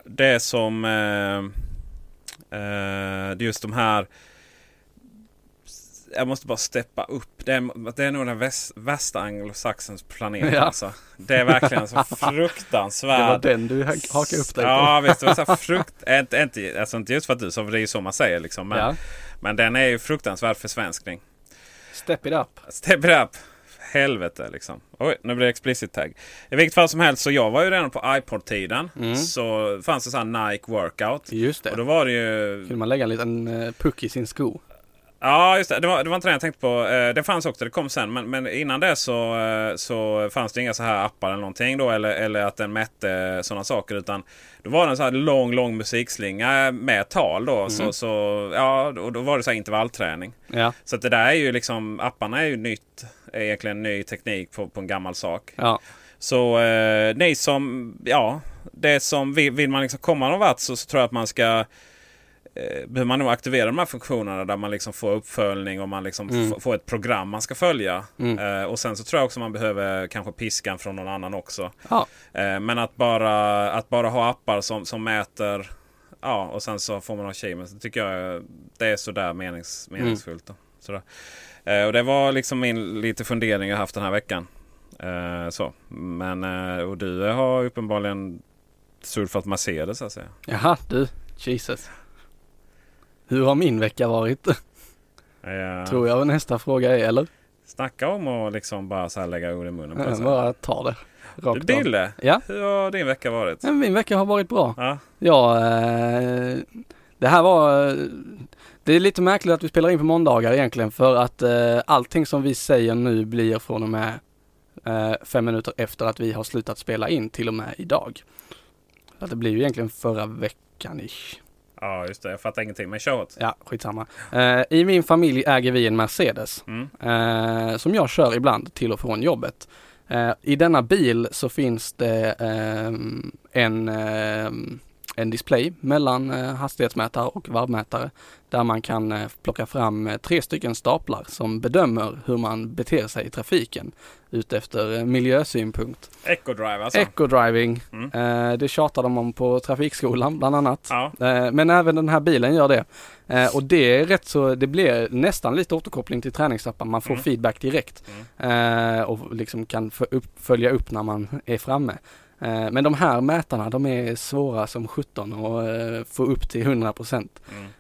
det som eh, eh, just de här jag måste bara steppa upp. Det är, det är nog den väst, värsta anglosaxens planet. Ja. Alltså. Det är verkligen så *laughs* Det var den du ha- hakade upp dig på. Ja visst, det var så frukt... inte, inte, alltså inte just för att du sa, för det är ju så man säger liksom. Men, Ja. men den är ju fruktansvärd försvenskning. Step it up. Step it up! Helvete liksom. Oj, nu blir det explicit tag. I vilket fall som helst så jag var ju redan på iPod-tiden. Mm. Så fanns det sån här Nike Workout. Just det. Och då var det ju... Kunde man lägga en liten eh, puck i sin sko. Ja, just det. Det var, det var inte det jag tänkte på. Eh, Det fanns också, det kom sen. Men, men innan det så, eh, så fanns det inga så här appar eller någonting då. Eller, eller att den mätte sådana saker. Utan då var det en så här lång, lång musikslinga med tal då. Så, så, ja, och då var det så här intervallträning. Ja. Så det där är ju liksom, apparna är ju nytt. Är egentligen ny teknik på, på en gammal sak. Ja. Så eh, ni som, ja, det som vill, vill man liksom komma någon vart så, så tror jag att man ska eh, behöver man nog aktivera de här funktionerna där man liksom får uppföljning och man liksom Mm. får ett program man ska följa. Mm. Eh, och sen så tror jag också man behöver kanske piskan från någon annan också. Ja. Eh, men att bara, att bara ha appar som, som mäter Ja, och sen så får man achievements. Det tycker jag det är sådär menings, Mm. meningsfullt. Då. Sådär. Eh, och det var liksom min lite fundering jag haft den här veckan. Eh, så. Men, eh, och du har uppenbarligen surfat Mercedes så att säga. Jaha du, Jesus. Hur har min vecka varit? Eh, Tror jag nästa fråga är eller? Snacka om att liksom bara så här lägga ord i munnen på Jag sig. bara tar det. Du Rakt av. Dille, Ja. hur har din vecka varit? Men min vecka har varit bra. Ja, Ja, eh, det här var... eh, Det är lite märkligt att vi spelar in på måndagar egentligen för att eh, allting som vi säger nu blir från och med eh, fem minuter efter att vi har slutat spela in till och med idag. Så att det blir ju egentligen förra veckan ish. Ja, just det. Jag fattar ingenting. Men kör åt. Ja, skitsamma. Eh, I min familj äger vi en Mercedes Mm. eh, som jag kör ibland till och från jobbet. Eh, I denna bil så finns det ehm, en, ehm, en display mellan eh, hastighetsmätare och varvmätare där man kan eh, plocka fram eh, tre stycken staplar som bedömer hur man beter sig i trafiken utefter miljösynpunkt. Eco-drive alltså. Eco-driving, Mm. det tjatar de om på trafikskolan bland annat. ja. Men även den här bilen gör det. Och det är rätt så, det blir nästan lite återkoppling till träningsappen. Man får Mm. feedback direkt. Eh, Och liksom kan följa upp när man är framme. Eh, Men de här mätarna, de är svåra som 17 och eh, få upp till 100%. Mm.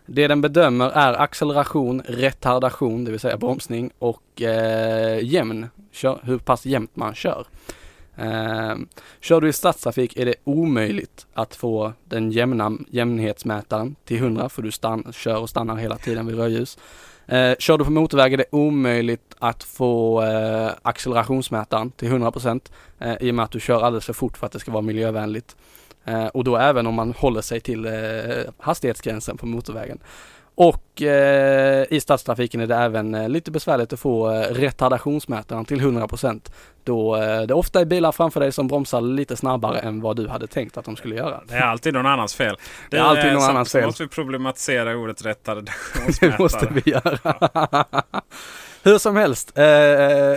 Det den bedömer är acceleration, retardation, det vill säga bromsning och eh, jämn, kör, hur pass jämnt man kör. Eh, kör du i stadstrafik är det omöjligt att få den jämna jämnhetsmätaren till 100 för du stann, kör och stannar hela tiden vid rödljus. Eh, kör du på motorväg är det omöjligt att få eh, accelerationsmätaren till 100% eh, i och med att du kör alldeles för fort för att det ska vara miljövänligt. Eh, och då även om man håller sig till eh, hastighetsgränsen på motorvägen. Och eh, i stadstrafiken är det även eh, lite besvärligt att få eh, retardationsmätaren till 100% då eh, det ofta är bilar framför dig som bromsar lite snabbare än vad du hade tänkt att de skulle göra. Det är alltid någon annans fel. Det är alltid någon annans fel. måste vi problematisera ordet *laughs* Det retardationsmätare. måste vi göra. *laughs* Hur som helst, eh,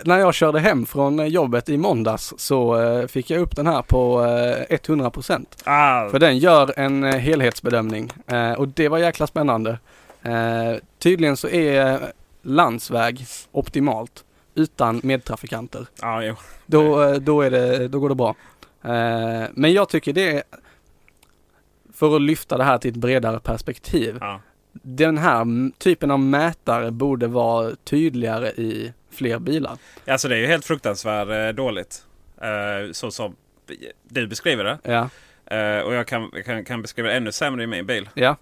när jag körde hem från jobbet i måndags så eh, fick jag upp den här på eh, 100%. Ah, För den gör en eh, helhetsbedömning eh, och det var jäkla spännande. Eh, tydligen så är landsväg optimalt utan medtrafikanter. ja, jo. Då, eh, då, är det, då går det bra. Eh, men jag tycker det är, för att lyfta det här till ett bredare perspektiv, Ja. den här typen av mätare borde vara tydligare i fler bilar. Alltså det är ju helt fruktansvärt eh, dåligt. Eh, så som du beskriver det. Ja, Eh, och jag kan, kan, kan beskriva det ännu sämre i min bil. ja,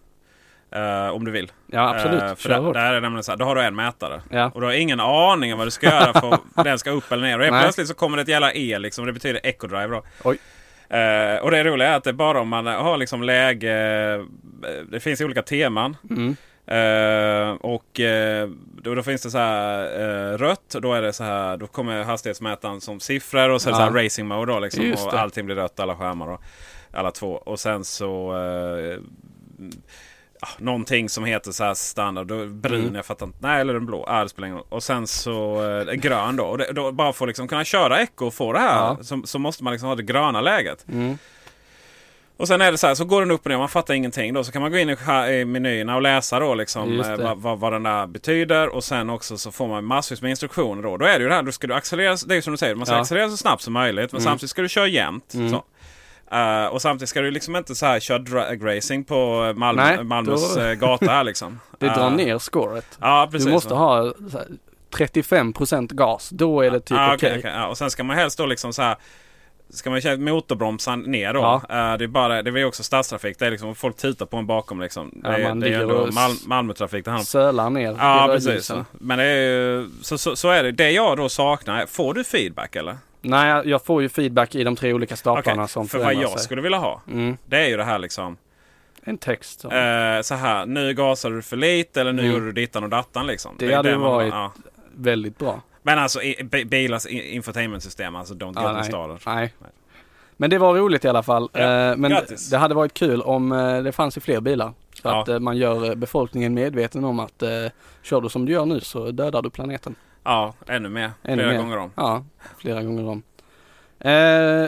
Eh, om du vill. ja absolut. Eh, för där, hårt. där är det nämligen så här, då har du en mätare. Ja. Och du har ingen aning om vad du ska göra för *laughs* att den ska upp eller ner. Och helt plötsligt så kommer det ett jävla E liksom. Det betyder eco-drive då. Oj. Eh, och det roliga är att det är bara om man har liksom läge. Det finns olika teman. Mm. Eh, och eh, då, då finns det så här eh, rött. Då, är det så här, då kommer hastighetsmätaren som siffror och så det Ja. så här racing mode. Då, liksom, och det. allting blir rött, alla skärmar. Och, alla två. Och sen så någonting som heter så här standard. Då, brun, Mm. jag fattar inte. Nej, eller den blå. Ah, det spelar ingen roll. Och sen så eh, grön då. Och det, då. Bara för att liksom kunna köra eco och få det här Ja. så, så måste man liksom ha det gröna läget. Mm. Och sen är det så här, så går den upp och ner, man fattar ingenting. Då så kan man gå in i, i menyerna och läsa då liksom eh, det. vad, vad, vad den där betyder. Och sen också så får man massvis med instruktioner då. Då är det ju det här, då ska du accelerera, det är som du säger, man ska Ja. accelerera så snabbt som möjligt. Men Mm. samtidigt ska du köra jämnt. Mm. Så. Eh, och samtidigt ska du liksom inte så här köra dragracing på Malmö, Nej, Malmös då- eh, gata här liksom. *laughs* Det drar Eh, ner scoret. Ja, precis. Du måste ha så här, 35% gas, då är det typ Ja, okej. okej, okej. Ja, och sen ska man helst då liksom så här Ska man köra motorbromsan ner då? Ja. Det är bara, det är också stadstrafik. Det är liksom folk tittar på en bakom liksom. Ja, det, är- det är ändå Mal Malmötrafik det om. Sölar ner Ja precis. Så. Men det är ju, så, så, så är det. Det jag då saknar, får du feedback eller? Nej, jag- får ju feedback i de tre olika staplarna Okej, som För vad jag sig. skulle vilja ha. Mm, Det är ju det här liksom. en text. som- Eh, så här, nu gasade du för lite eller nu Mm. gjorde du dittan och dattan liksom. Det är hade man- varit- ja. Väldigt bra. Men alltså bilars infotainmentsystem, alltså don't get me nej. started. Nej. Nej. Men det var roligt i alla fall. Ja, Eh, Men grattis. det hade varit kul om eh, det fanns i fler bilar. Så Ja. att eh, man gör befolkningen medveten om att kör du som du gör nu så dödar du planeten. Ja, ännu mer. Ännu Flera mer. gånger om. Ja, flera gånger om. Eh,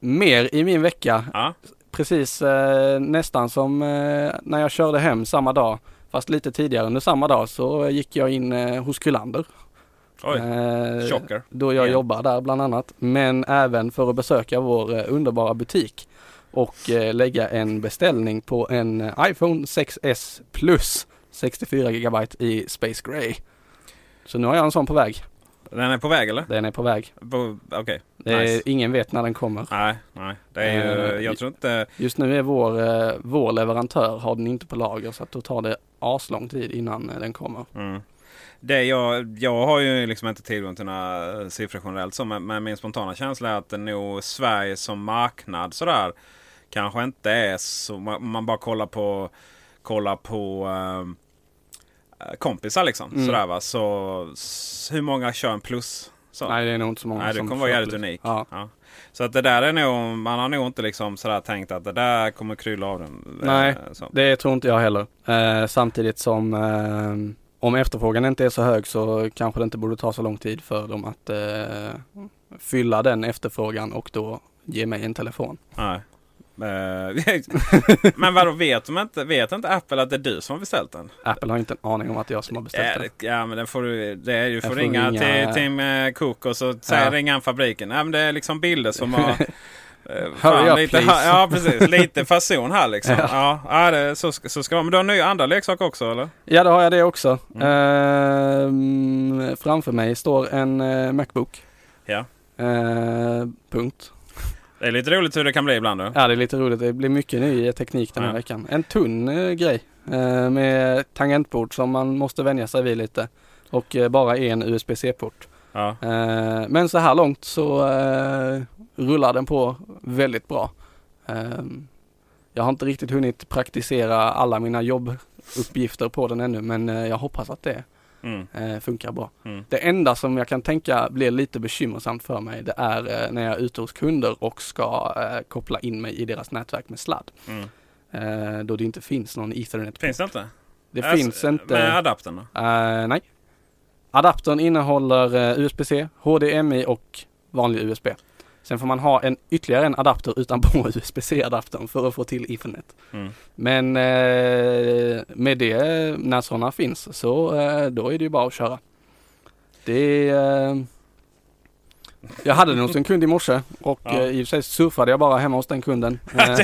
mer i min vecka. Ja. Precis eh, nästan som eh, när jag körde hem samma dag. Fast lite tidigare under samma dag så gick jag in eh, hos Kullander. Oj, Eh, chocker. då jag Igen. jobbar där bland annat. Men även för att besöka vår eh, underbara butik och eh, lägga en beställning på en eh, iPhone 6s Plus 64 GB i Space Gray. Så nu har jag en sån på väg. Den är på väg eller? Den är på väg. På- Okej. Är, Nice. Ingen vet när den kommer. Nej, nej. Det är ju, Eh, jag tror inte... Just nu är vår, eh, vår leverantör har den inte på lager så att då tar det aslång tid innan eh, den kommer. Mm. Det jag, jag har ju liksom inte tillgång till några siffror generellt så, men, men min spontana känsla är att det nog Sverige som marknad sådär kanske inte är så... Man, man bara kollar på, kollar på eh, kompisar liksom. Mm. Sådär va. Så hur många kör en plus? Så. Nej det är nog inte så många Nej, det som kommer vara jävligt unik. Ja. Ja. Så att det där är nog, man har nog inte liksom sådär tänkt att det där kommer krylla av den. Nej. Eh, Så. Det tror inte jag heller. Eh, samtidigt som eh, om efterfrågan inte är så hög så kanske det inte borde ta så lång tid för dem att eh, fylla den efterfrågan och då ge mig en telefon. Nej. Eh, *laughs* Men vadå, vet, de inte, vet inte Apple att det är du som har beställt den? Apple har inte en aning om att det är jag som har beställt Ja, den. det, ja men den får du, det är, du får får ringa, ringa- till Tim eh, Cook och så säger Ja. ringa fabriken. Ja, men det är liksom bilder som har... *laughs* eh, Hurry up, lite, please. ja precis, lite fason här liksom. *laughs* Ja. Ja, det, så, så ska det vara. Men du har nya andra leksaker också eller? Ja, då har jag det också. Mm. Ehm, framför mig står en eh, Macbook. Ja. Eh, punkt. Det är lite roligt hur det kan bli ibland. Då. Ja, det är lite roligt. Det blir mycket ny teknik den här Ja. veckan. En tunn eh, grej eh, med tangentbord som man måste vänja sig vid lite. Och eh, bara en USB-C-port. Ja. Eh, men så här långt så eh, rullar den på väldigt bra. Eh, jag har inte riktigt hunnit praktisera alla mina jobbuppgifter på den ännu men eh, jag hoppas att det Mm, eh, funkar bra. mm. Det enda som jag kan tänka blir lite bekymmersamt för mig det är eh, när jag är ute hos kunder och ska eh, koppla in mig i deras nätverk med sladd. Mm. Eh, då det inte finns någon ethernet. Finns det inte? Det Alltså, finns inte. Med adaptern då? Eh, nej. Adaptern innehåller eh, USB-C, HDMI och vanlig USB. Sen får man ha en ytterligare en adapter utanpå USB-C-adaptern för att få till Ethernet. Mm. Men eh, med det, när sådana finns, så eh, då är det ju bara att köra. Det eh, Jag hade nog en kund i morse och Ja. eh, i och för sig surfade jag bara hemma hos den kunden. *laughs* Eh,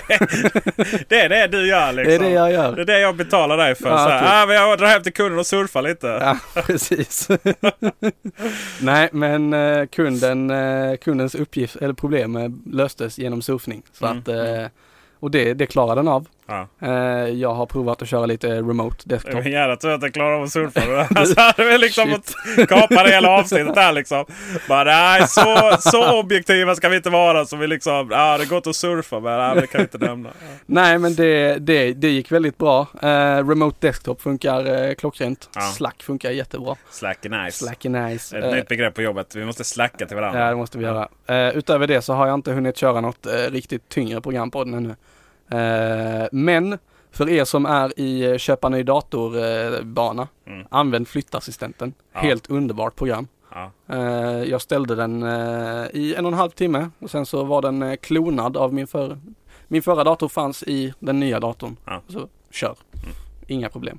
Det är det du gör liksom? det är det jag gör. Det är det jag betalar dig för. Ja, så här, typ. ah, men jag drar hem till kunden och surfar lite. Ja, *laughs* precis. *laughs* Nej, men eh, kunden, kundens uppgift eller problem löstes genom surfning. Så Mm, att, eh, och det, det klarar den av. Ja. Eh, jag har provat att köra lite remote Det desktop. är jävla tur att jag klarar av att surfa. *laughs* Alltså hade vi liksom fått kapa det hela avsnittet här liksom. Bara nej, så, så objektiva ska vi inte vara. Så vi liksom, ja det går att surfa men nej, det kan vi inte nämna. Nej men det, det, det gick väldigt bra. Eh, remote desktop funkar eh, klockrent. Ja. Slack funkar jättebra. Slack är nice. Slack är nice. Ett Eh, nytt begrepp på jobbet. Vi måste slacka till varandra. Ja, det måste vi göra. Eh, utöver det så har jag inte hunnit köra något riktigt tyngre program på den ännu. Eh, men för er som är i eh, köpa ny dator-bana, Mm. använd flyttassistenten. Ja. Helt underbart program. Ja. Eh, jag ställde den eh, i en och en halv timme och sen så var den eh, klonad av min förra. Min förra dator fanns i den nya datorn. Ja. Så kör. Mm. Inga problem.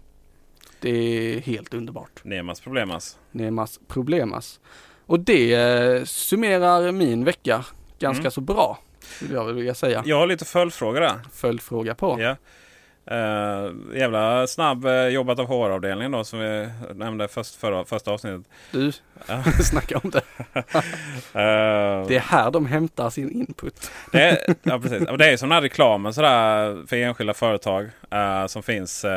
Det är helt underbart. Nemas problemas. Nemas problemas. Och det eh, summerar min vecka ganska Mm. så bra. Skulle jag vilja säga. Jag har lite följdfrågor där. Följdfråga på. Ja. Uh, jävla snabb uh, jobbat av HR-avdelningen då som vi nämnde först, förra, första avsnittet. Du, *laughs* snacka om det. *laughs* Eh, Det är här de hämtar sin input. Det är, ja, *laughs* precis. Det är som den här reklamen sådär, för enskilda företag eh, som finns. eh,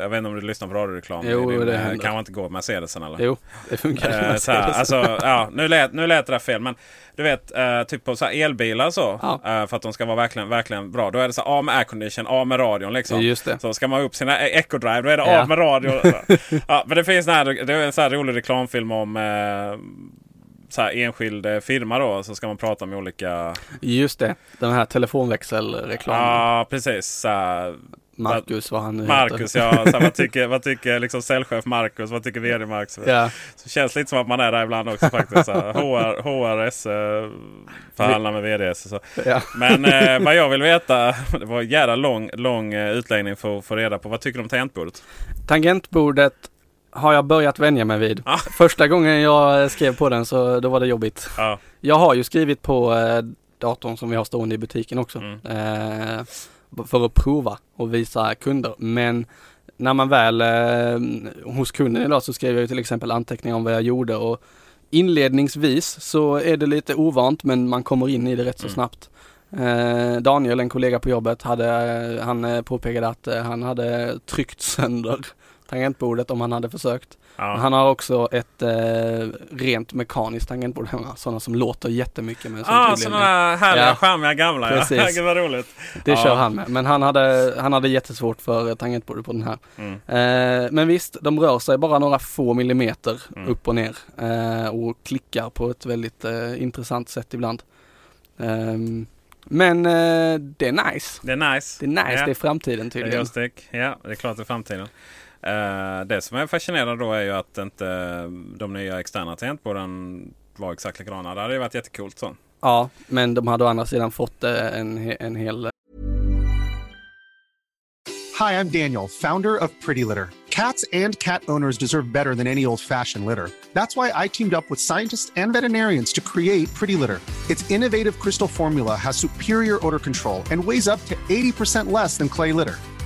jag vet inte om du lyssnar på radioreklam. Jo, det eh, händer. kanske inte går med Mercedesen eller? Jo, det funkar. Eh, med så här, Mercedes. *laughs* alltså, ja, nu, lät, nu lät det där fel men du vet typ på så elbilar så. Ja. för att de ska vara verkligen, verkligen bra. Då är det så här, A med aircondition, A med radion liksom. Just det. Så ska man ha upp sina e- Echo Drive då är det Ja. A med radio. *laughs* ja, men det finns en här, det är en så här rolig reklamfilm om så här enskild firma då. Så ska man prata med olika Just det. Den här telefonväxelreklamen. Ja, precis. Så här, Marcus vad han nu Marcus, heter. ja. Så vad tycker, vad tycker liksom säljchef Marcus? Vad tycker VD Marcus? Ja, Så känns lite som att man är där ibland också faktiskt. Så här, HR, HRS eh, förhandlar med VDS. och Så. ja. Men eh, vad jag vill veta, det var en jävla lång, lång eh, utläggning för att få reda på. Vad tycker du om tangentbordet? Tangentbordet har jag börjat vänja mig vid. Ah. Första gången jag skrev på den så då var det jobbigt. Ja, Jag har ju skrivit på eh, datorn som vi har stående i butiken också. Mm. Eh, för att prova och visa kunder. Men när man väl eh, hos kunden idag så skrev jag ju till exempel anteckningar om vad jag gjorde och inledningsvis så är det lite ovant men man kommer in i det rätt så Mm. snabbt. Eh, Daniel, en kollega på jobbet, hade, han eh, påpekade att eh, han hade tryckt sönder tangentbordet om han hade försökt. ja. Han har också ett eh, rent mekaniskt tangentbord hemma, sådana som låter jättemycket med Ah, sådana där härliga, Ja. charmiga gamla. Ja. Precis. *laughs* Gud vad roligt. Det Ja. kör han med. Men han hade, han hade jättesvårt för tangentbordet på den här. Mm. Eh, men visst, de rör sig bara några få millimeter Mm. upp och ner eh, och klickar på ett väldigt eh, intressant sätt ibland. Ehm, men eh, det är nice. Det är nice. Det är nice, Ja. det är framtiden Det är tydligen. joystick. Ja, det är klart det är framtiden. Eh, det som är fascinerande då är ju att inte de nya externa tangentborden var exakt likadana. Det hade ju varit jättekult så. Ja, men de hade å andra sidan fått eh, en, en hel Hi, I'm Daniel, founder of Pretty Litter. Cats and cat owners deserve better than any old fashioned litter. That's why I teamed up with scientists and veterinarians to create Pretty Litter. Its innovative crystal formula has superior odor control and weighs up to 80% less than clay litter.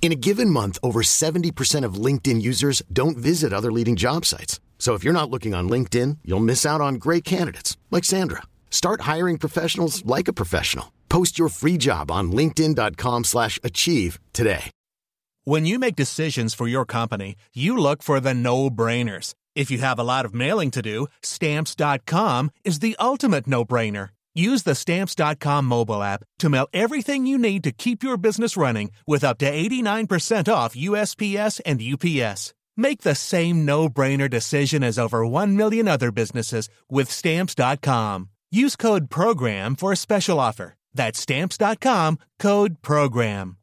In a given month, over 70% of LinkedIn users don't visit other leading job sites. So if you're not looking on LinkedIn, you'll miss out on great candidates like Sandra. Start hiring professionals like a professional. Post your free job on linkedin.com/achieve today. When you make decisions for your company, you look for the no-brainers. If you have a lot of mailing to do, stamps.com is the ultimate no-brainer. Use the stamps.com mobile app to mail everything you need to keep your business running with up to 89% off USPS and UPS. Make the same no-brainer decision as over 1 million other businesses with stamps.com. Use code PROGRAM for a special offer. That's stamps.com, code PROGRAM.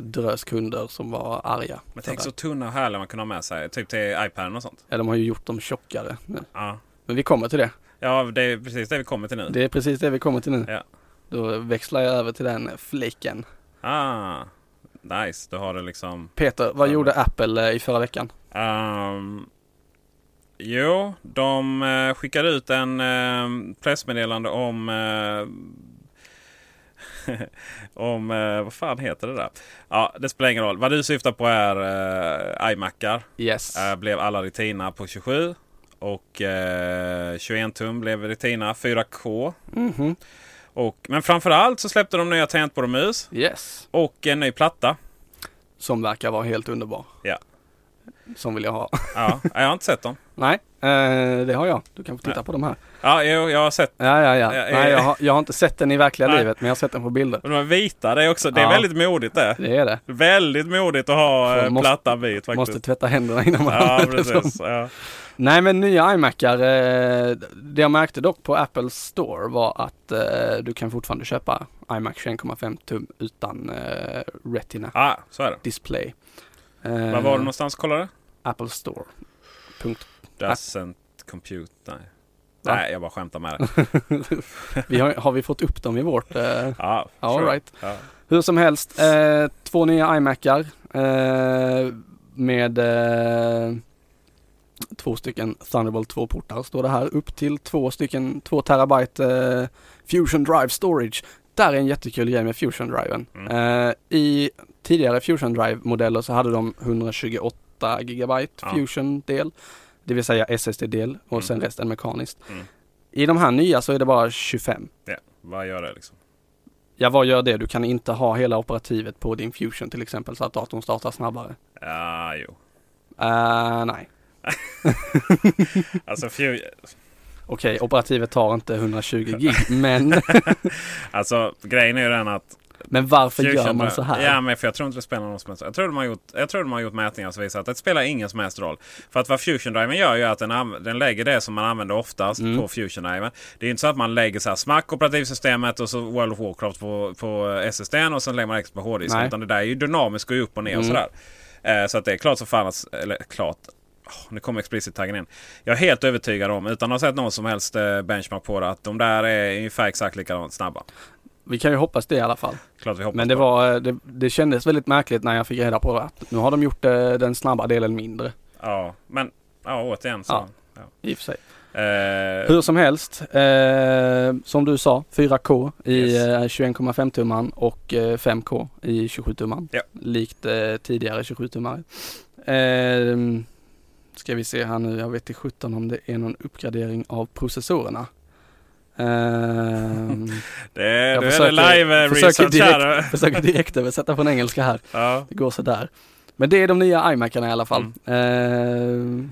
drös kunder som var arga. Men tänk så tunna och härliga man kunde ha med sig. Typ till iPaden och sånt. Ja, de har ju gjort dem tjockare. Ja, Men vi kommer till det. Ja det är precis det vi kommer till nu. Det är precis det vi kommer till nu. Ja. Då växlar jag över till den fliken. Ah, nice. Du har det liksom... Peter, vad gjorde Apple eh, i förra veckan? Ehm, jo, de uh, skickade ut en uh, pressmeddelande om... eh, *laughs* om... eh, vad fan heter det där? Ja, det spelar ingen roll. Vad du syftar på är uh, iMacar. Yes. Eh, blev alla Retina på 27. Och eh, 21 tum blev Retina 4K. Mhm. Och, men framförallt så släppte de nya tangentbord och mus. Yes. Och en ny platta. Som verkar vara helt underbar. Ja. Som vill jag ha. Ja, jag har inte sett dem. *laughs* Nej, eh, det har jag. Du kan få titta Nej. på de här. Ja, jo, jag har sett. Ja, ja, ja. Nej, jag har, jag har inte sett den i verkliga Nej. livet, men jag har sett den på bilder. De är vita. Det är också det är Ja. väldigt modigt det. Det är det. Väldigt modigt att ha eh, måste- platta bit faktiskt. Måste tvätta händerna innan man *laughs* Ja, precis. Ja. Nej, men nya iMacar. Eh, det jag märkte dock på Apple Store var att eh, du kan fortfarande köpa iMac 21,5 tum utan eh, Retina ja, så är det. display. Var var du någonstans? Kolla det? Apple Store. Punkt. Doesn't compute. Nej. Va? Nej, jag bara skämtar med det. *laughs* vi har, har vi fått upp dem i vårt? Eh, *laughs* Ja, All sure. right. Ja. Hur som helst, två nya iMacar med två stycken Thunderbolt 2-portar står det här. Upp till två stycken 2 terabyte eh, Fusion Drive Storage. Där är en jättekul grej med Fusion Driven. Mm. Eh, I tidigare Fusion Drive-modeller så hade de 128 gigabyte Ja. Fusion-del. Det vill säga SSD-del och Mm. sen resten mekaniskt. Mm. I de här nya så är det bara 25. Ja, vad gör det liksom? Ja, vad gör det? Du kan inte ha hela operativet på din Fusion till exempel så att datorn startar snabbare. Ja, jo. Uh, nej. *laughs* Alltså, few... Okej, operativet tar inte 120 gig, *laughs* men, *laughs* alltså grejen är ju den att men varför Fusion gör man så här? Ja, men för jag tror inte det spelar någon som helst Jag tror de har gjort, jag tror de har gjort mätningar som visar att det spelar ingen som helst roll. För att vad Fusion Driven gör är att den, den lägger det som man använder oftast Mm. på Fusion Driven. Det är inte så att man lägger så här smack operativsystemet och så World of Warcraft på, på SSD och sen lägger man extra på hårddisken. Utan det där är ju dynamiskt, går ju upp och ner och Mm. sådär. Eh, så att det är klart så fan att, eller klart. Åh, nu kommer explicit-taggen in. Jag är helt övertygad om, utan att ha sett någon som helst eh, benchmark på det, att de där är ungefär exakt likadant snabba. Vi kan ju hoppas det i alla fall. Klart vi hoppas Men det var, det, det kändes väldigt märkligt när jag fick reda på att nu har de gjort eh, den snabba delen mindre. Ja, men ja, återigen så. Ja. Ja. I och för sig. Eh, Hur som helst, eh, som du sa, 4K i Yes. eh, 21,5 tumman och eh, 5K i 27 tumman. Ja. Likt eh, tidigare 27 tummare. Ska vi se här nu, jag vet inte 17 om det är någon uppgradering av processorerna. Eh, *laughs* det, är- Jag är försöker- det live eh, försöker research här. *laughs* försöker direkt översätta från engelska här. Ja. Det går sådär. Men det är de nya iMacarna i alla fall. Mm. Det,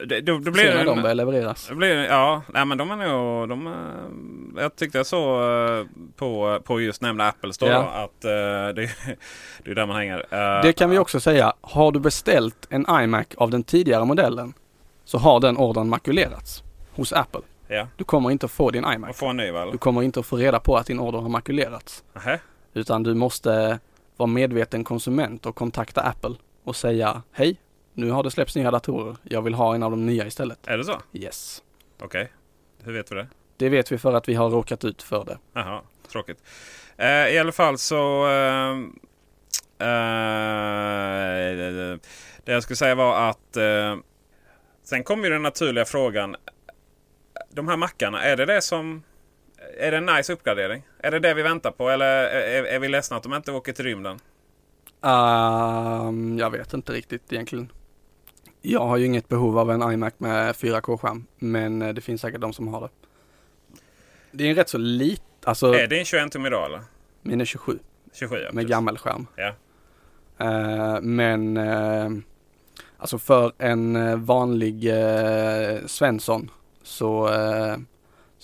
då, då blir när det, de börjar levereras. det blir, ja, nej, men de är nog... De, är- jag tyckte jag såg eh, på, på just nämnda Apple Store Ja. då, att eh, det, *laughs* det är där man hänger. Eh, Det kan vi också säga. Har du beställt en iMac av den tidigare modellen så har den ordern makulerats hos Apple. Ja, Du kommer inte att få din iMac. får en ny väl? Du kommer inte att få reda på att din order har makulerats. Nähä? Utan du måste vara medveten konsument och kontakta Apple och säga Hej, nu har det släppts nya datorer. Jag vill ha en av de nya istället. Är det så? Yes. Okej. Hur vet vi det? Det vet vi för att vi har råkat ut för det. Jaha, tråkigt. Eh, I alla fall så... Eh, eh, det jag skulle säga var att... Eh, sen kommer ju den naturliga frågan. De här mackarna, är det det som... Är det en nice uppgradering? Är det det vi väntar på? Eller är, är vi ledsna att de inte åker till rymden? Ehm, jag vet inte riktigt egentligen. Jag har ju inget behov av en iMac med 4K-skärm, men eh, det finns säkert de som har det. Det är en rätt så lit, alltså Är det en 21 tum idag eller? min är 27 27 ja, med precis. gammelskärm. Ja. Eh, men eh, alltså för en vanlig eh, Svensson så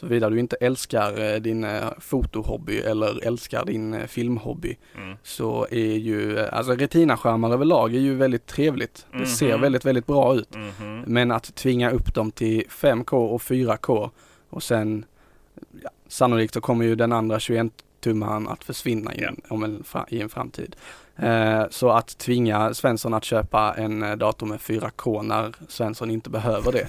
Såvida du inte älskar eh, din eh, fotohobby eller älskar din eh, filmhobby Mm. så är ju, alltså Retina-skärmar överlag är ju väldigt trevligt. Det ser Mhm. väldigt, väldigt bra ut. Mhm. Men att tvinga upp dem till 5K och 4K och sen ja, sannolikt så kommer ju den andra 21-tummaren att försvinna i, en, om en, i en framtid. Eh, så att tvinga Svensson att köpa en dator med 4K när Svensson inte behöver det.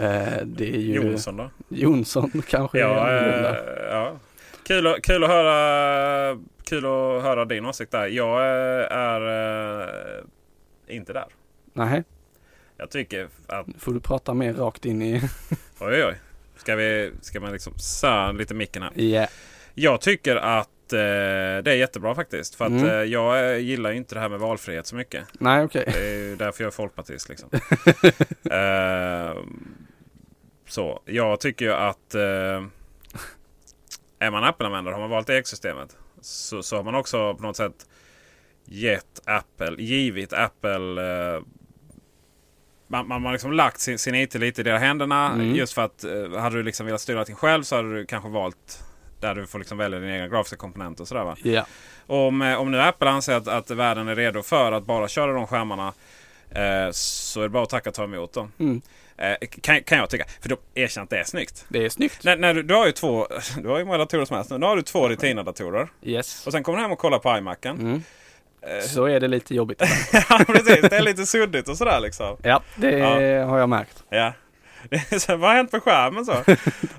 Eh, det är ju Jonsson då? Jonsson *laughs* kanske. Ja, eh, ja. Kul, att- kul, att höra, kul att höra din åsikt där. Jag eh, är eh, inte där. Nej, Jag tycker att... nu får du prata mer rakt in i... *laughs* Oj, oj, oj. Ska, vi, ska man liksom sö lite micken här? Yeah. Jag tycker att det är jättebra faktiskt. För att Mm. jag gillar inte det här med valfrihet så mycket. Nej, okej. Det är därför jag är folkpartist. Liksom. *laughs* eh, så jag tycker ju att eh, är man Apple-användare har man valt ekosystemet så, så har man också på något sätt gett Apple, givit Apple eh, man, man har liksom lagt sin, sin IT lite i deras händerna. Mm. Just för att eh, hade du liksom velat styra allting själv så hade du kanske valt där du får liksom välja dina egna grafiska komponenter och sådär va. Ja. Om, eh, om nu Apple anser att, att världen är redo för att bara köra de skärmarna eh, så är det bara att tacka och ta emot dem. Mm. Eh, kan, kan jag tycka. För då erkänner att det är snyggt. Det är snyggt. När, när du, du har ju två, *laughs* du har ju många datorer som helst nu. Nu har du två Retina-datorer. Yes. Och sen kommer du hem och kollar på iMacen. Mm. Så är det lite jobbigt. *laughs* ja precis, det är lite suddigt och sådär liksom. Ja, det Ja. har jag märkt. Ja. Det *laughs* är så, vad har hänt på skärmen så? *laughs*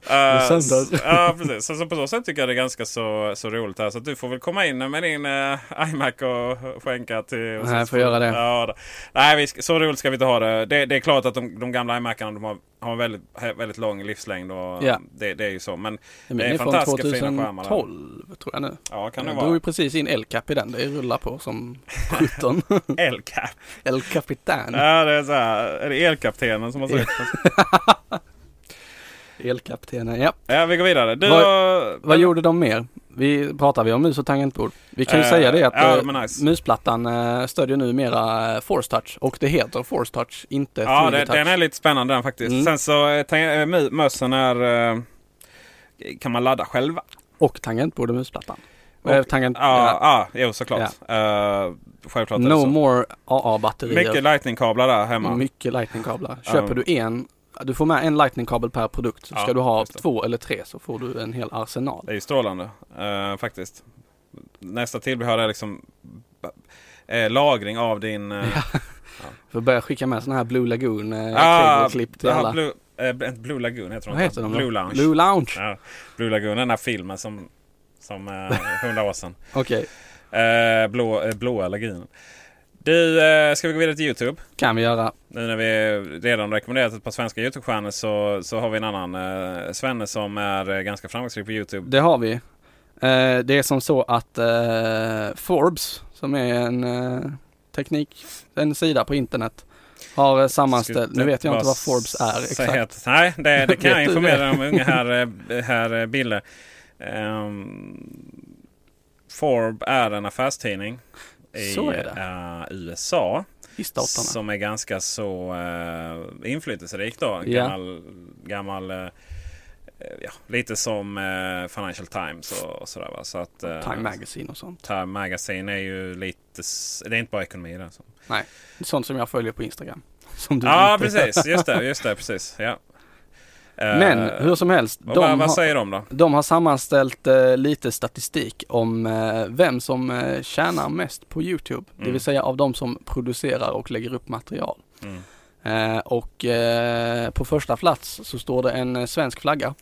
Eh, söndag. s- ja precis. Så, så på så sätt tycker jag det är ganska så, så roligt här. Så du får väl komma in med din uh, iMac och skänka till... Och Nej, jag får göra det. Ja. Nej, vi så roligt ska vi inte ha det. Det, det är klart att de, de gamla iMacarna de har, har en väldigt, väldigt lång livslängd. Och Ja. det, det är ju så. Men det är är från fantastiska fina skärmar. där. 2012 tror jag nu. Ja, kan det Jag drog ju vara. precis in El-Cap i den. Det rullar på som 17. El-Cap. El Capitan. Ja, det är så här. Är det elkaptenen som har *laughs* sagt *laughs* Elkaptenen, ja. Ja, vi går vidare. Du Vad- Vad gjorde de mer? Vi pratar vi om mus och tangentbord. Vi kan ju Eh, säga det att ja, eh, nice. musplattan eh, stödjer numera eh, Force Touch och det heter Force Touch, inte Ja, 3D det, Touch. den är lite spännande den faktiskt. Mm. Sen så tang- eh, mössen är... eh, Kan man ladda själva? Och tangentbord och musplattan. Och- tangent, Ja, ja. ja. jo såklart. Uh, självklart No så. more AA-batterier. Mycket lightning-kablar där hemma. Mycket lightning-kablar. Köper Ja. du en, du får med en lightning-kabel per produkt. Så Ja, ska du ha två eller tre så får du en hel arsenal. Det är ju strålande eh, faktiskt. Nästa tillbehör är liksom eh, lagring av din... eh, *laughs* För börja skicka med sådana här Blue Lagoon eh, ah, cable-klipp till ja, alla. Blue, eh, Blue Lagoon heter de. Vad heter de? Blue Lounge. Blue Lounge. Ja, Blue Lagoon, den här filmen som, som eh, hundra år sedan. *laughs* Okej, Eh, blå, eh, blåa lagunen. Du, eh, ska vi gå vidare till Youtube? kan vi göra. Nu när vi redan rekommenderat ett par svenska Youtube-stjärnor så, så har vi en annan eh, Svenne som är eh, ganska framgångsrik på Youtube. Det har vi. Eh, det är som så att eh, Forbes, som är en eh, teknik, en sida på internet, har eh, sammanställt, nu vet jag inte vad Forbes är exakt. nej, det, det kan *laughs* jag informera om unga här, här eh, Bille. Um, Forb är en affärstidning i eh, USA. I staterna. Som är ganska så uh, inflytelserik då. Gammal, gammal eh, ja, lite som eh, Financial Times och, och sådär va. Så att, eh, Time Magazine och sånt. Time Magazine är ju lite, det är inte bara ekonomi där. Så. Nej, sånt som jag följer på Instagram. Som du Ja inte precis, just det, *laughs* just det, precis. Ja. Eh, Men hur som helst, de, vad, vad säger de då? de har sammanställt eh, lite statistik om eh, vem som eh, tjänar mest på Youtube. Det Mm. vill säga av de som producerar och lägger upp material. Mm. Eh, och eh, på första plats så står det en eh, svensk flagga.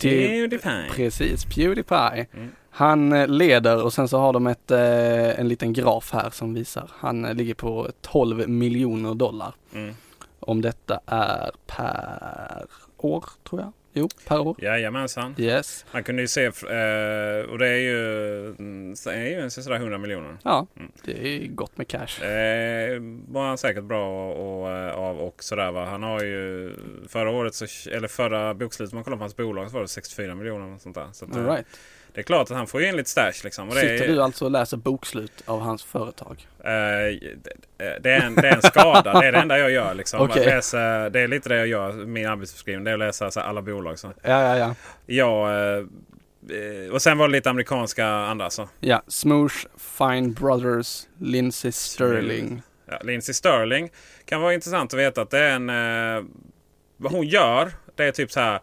Till- Pewdiepie. Precis, Pewdiepie. Mm. Han eh, leder och sen så har de ett, eh, en liten graf här som visar. Han eh, ligger på 12 miljoner dollar. Mm. Om detta är per år tror jag. Jo, per år. Jajamensan. Yes. Man kunde ju se, eh, och det är ju, mm, det är ju en sådär 100 miljoner. Ja, Mm. det är gott med cash. Eh, var han säkert bra och, och, av och sådär va. Han har ju förra året, så, eller förra bokslutet man kollade på hans bolag så var det 64 miljoner. Och sånt där. Så att, eh, All right. Det är klart att han får ju in lite stash liksom. Och det, Sitter är, du alltså och läser bokslut av hans företag? eh, det, det, är en, det är en skada. det är det enda jag gör liksom. Att läsa, det är lite det jag gör, min arbetsbeskrivning. Det är att läsa här, alla bolag. Så. Ja, ja, ja. Ja, eh, eh, och sen var det lite amerikanska andra så. Ja, Smoosh, Fine Brothers, Lindsey Sterling. Ja, Lindsey Sterling kan vara intressant att veta att det är en... Eh, vad hon gör, det är typ så här.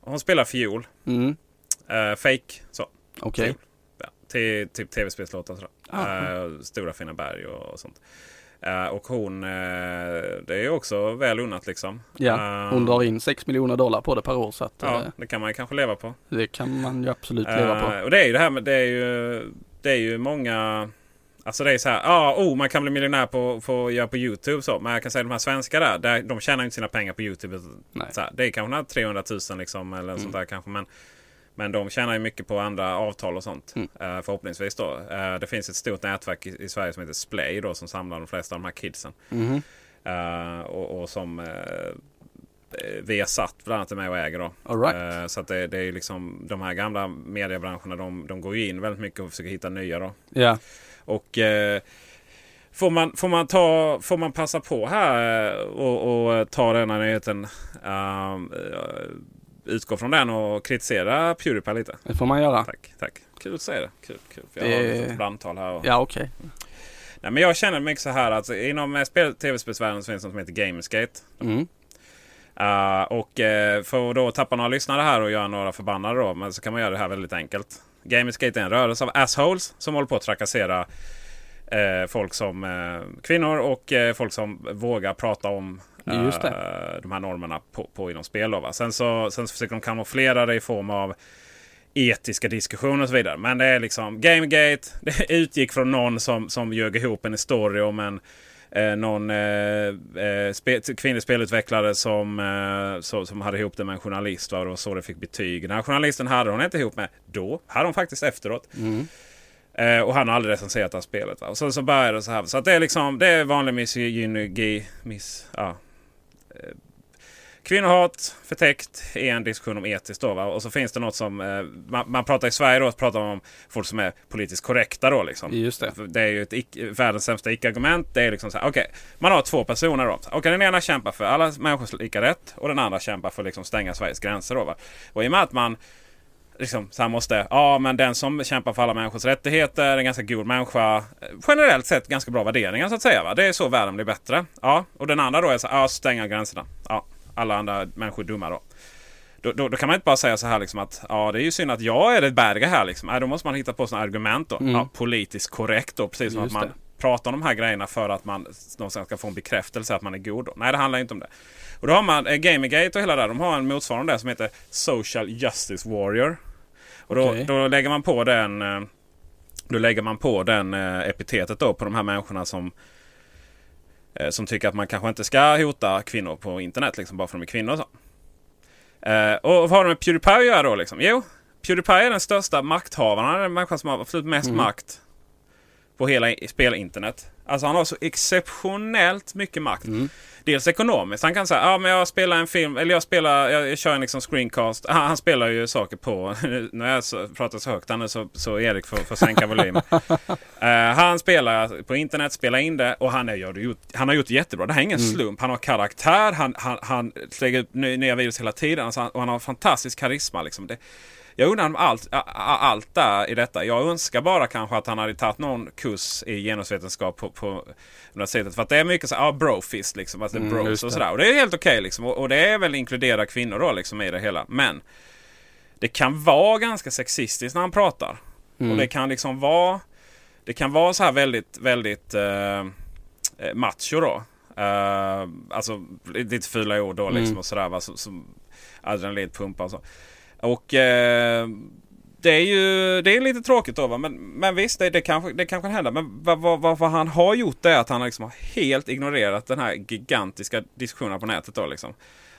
Hon spelar fiol. Mm, Eh, fake. Så. okej. Ja, till typ tv-spelslåtar och sådär. Ah. Eh, Stora fina berg och, och sånt. Eh, och hon, det är ju också väl unnat liksom. Ja, hon drar in 6 miljoner dollar på det per år så att Ja, det kan man ju kanske leva på. det kan man ju absolut leva på. Och det är ju det här med, det är ju, det är ju många Alltså det är så här, ja, oh, man kan bli miljonär på, på att göra på YouTube så. Men jag kan säga de här svenska där, där de tjänar inte sina pengar på YouTube. Nej. Så här, det är kanske några 300 000 liksom eller sånt där kanske. Men, men de tjänar ju mycket på andra avtal och sånt. eh, förhoppningsvis då. Eh, det finns ett stort nätverk i, i Sverige som heter Splay då som samlar de flesta av de här kidsen. Mhm. Eh, och, och som eh, Viasat bland annat är med och äger. Då. Right. Så att det, det är liksom de här gamla mediebranscherna de, de går ju in väldigt mycket och försöker hitta nya. Då. Ja, Och får, man, får, man ta, får man passa på här och, och ta denna nyheten. eh, utgå från den och kritisera Pewdiepie lite. det får man göra. Tack, tack. Kul att säga det. Kul, kul. För jag Det- har ett brandtal här. Och... Ja, okej. Nej, men jag känner mycket så här att inom eh, spel- tv-spelsvärlden så finns det något som heter Gamersgate. Mm. Uh, och uh, för att då tappa några lyssnare här och göra några förbannade då. Men så kan man göra det här väldigt enkelt. Gamersgate är en rörelse av assholes som håller på att trakassera eh, folk som kvinnor och folk som vågar prata om Just det. de här normerna på, på inom spel. Då, va? Sen, så, sen så försöker de kamouflera det i form av etiska diskussioner och så vidare. Men det är liksom Gamegate. *laughs* Det utgick från någon som, som ljög ihop en story om en eh, någon eh, eh, spe, kvinnlig spelutvecklare som, eh, så, som hade ihop det med en journalist. Va? Och det var så det fick betyg. Den här journalisten hade hon inte ihop med då. Hade hon faktiskt efteråt. Eh, och han har aldrig recenserat det här spelet. Va? Och så, så började det så här. Så att det är liksom det är vanlig misogyni. Miss, ja. Eh, Kvinnohat förtäckt i en diskussion om etiskt. Då, va? Och så finns det något som eh, man, man pratar i Sverige då pratar man om folk som är politiskt korrekta. Då, liksom. Just det. Det är ju ett icke, världens sämsta icke-argument. Det är liksom så här, okej, man har två personer då. Okej, den ena kämpar för alla människors lika rätt och den andra kämpar för att liksom stänga Sveriges gränser. Då, va? Och i och med att man liksom så här måste, ja men den som kämpar för alla människors rättigheter, en ganska god människa. Generellt sett ganska bra värderingar så att säga. Va? Det är så världen blir bättre. Ja, och den andra då är så ja stänga gränserna. Ja, alla andra människor är dumma då. Då, då, då kan man inte bara säga så här liksom att ja det är ju synd att jag är det berga här liksom. Nej, då måste man hitta på sådana argument då. Ja, politiskt korrekt då. Precis som Just att man det. pratar om de här grejerna för att man någonstans ska få en bekräftelse att man är god. Då. Nej, det handlar inte om det. Och då har man eh, Gamergate och hela det där. De har en motsvarande där som heter Social Justice Warrior. Och då, Okej. då lägger man på den eh, Då lägger man på den eh, epitetet då på de här människorna som eh, Som tycker att man kanske inte ska hota kvinnor på internet liksom bara för att de är kvinnor. och Så. Och vad har det med Pewdiepie att göra då? Liksom? Jo, Pewdiepie är den största makthavaren. Den människan som har absolut mest makt på hela spelinternet. Alltså han har så exceptionellt mycket makt. Dels ekonomiskt. Han kan säga ja men jag spelar en film, eller jag spelar, jag, jag kör en liksom screencast. Han, han spelar ju saker på, *laughs* när jag så, pratar så högt nu så, så Erik får, får sänka volym. *laughs* Eh, han spelar på internet, spelar in det och han, är, gör han har gjort det jättebra. Det här är ingen slump. Han har karaktär, han, han, han lägger ut ny- nya videos hela tiden alltså och han har fantastisk karisma. Liksom. Det, jag undrar om allt, allt där i detta. Jag önskar bara kanske att han hade tagit någon kurs i genusvetenskap på, på universitetet. För att det är mycket så här, ja, brofist liksom. Att det är bros och sådär. Och det är helt okej liksom. Och, och det är väl inkludera kvinnor då liksom i det hela. Men det kan vara ganska sexistiskt när han pratar. Och det kan liksom vara Det kan vara så här väldigt, väldigt eh, eh, macho då. Eh, alltså lite fula ord då liksom och sådär. Va? Som, som adrenalinpumpa och så. Och eh, det är ju det är lite tråkigt då va. Men, men visst, det, det, kanske, det kanske händer. Men vad, vad, vad, vad han har gjort är att han liksom har helt ignorerat den här gigantiska diskussionen på nätet då liksom.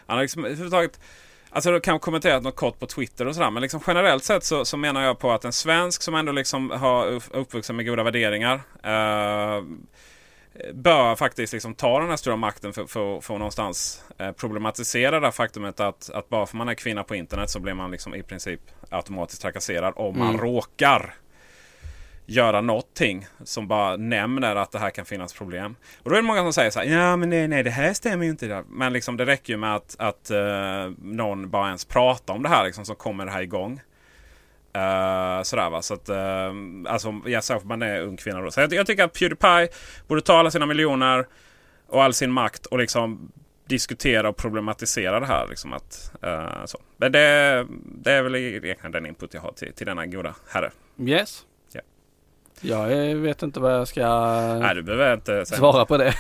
Han har liksom överhuvudtaget Alltså du kan kommenterat något kort på Twitter och sådär. Men liksom generellt sett så, så menar jag på att en svensk som ändå liksom har uppvuxen med goda värderingar. Eh, bör faktiskt liksom ta den här stora makten för, för, för att någonstans eh, problematisera det här faktumet att, att bara för man är kvinna på internet så blir man liksom i princip automatiskt trakasserad om man råkar göra någonting som bara nämner att det här kan finnas problem. Och då är det många som säger så här, ja men nej, nej det här stämmer ju inte. Där. Men liksom det räcker ju med att, att eh, någon bara ens pratar om det här liksom, så kommer det här igång. Uh, sådär va. Så att, uh, alltså, ja, särskilt man är ung kvinna då. Så jag, jag tycker att Pewdiepie borde ta alla sina miljoner och all sin makt och liksom diskutera och problematisera det här. Liksom att, uh, så. Men det, det är väl egentligen den input jag har till, till denna goda herre. Yes. Jag eh, vet inte vad jag ska Nej, du behöver inte säga svara på det.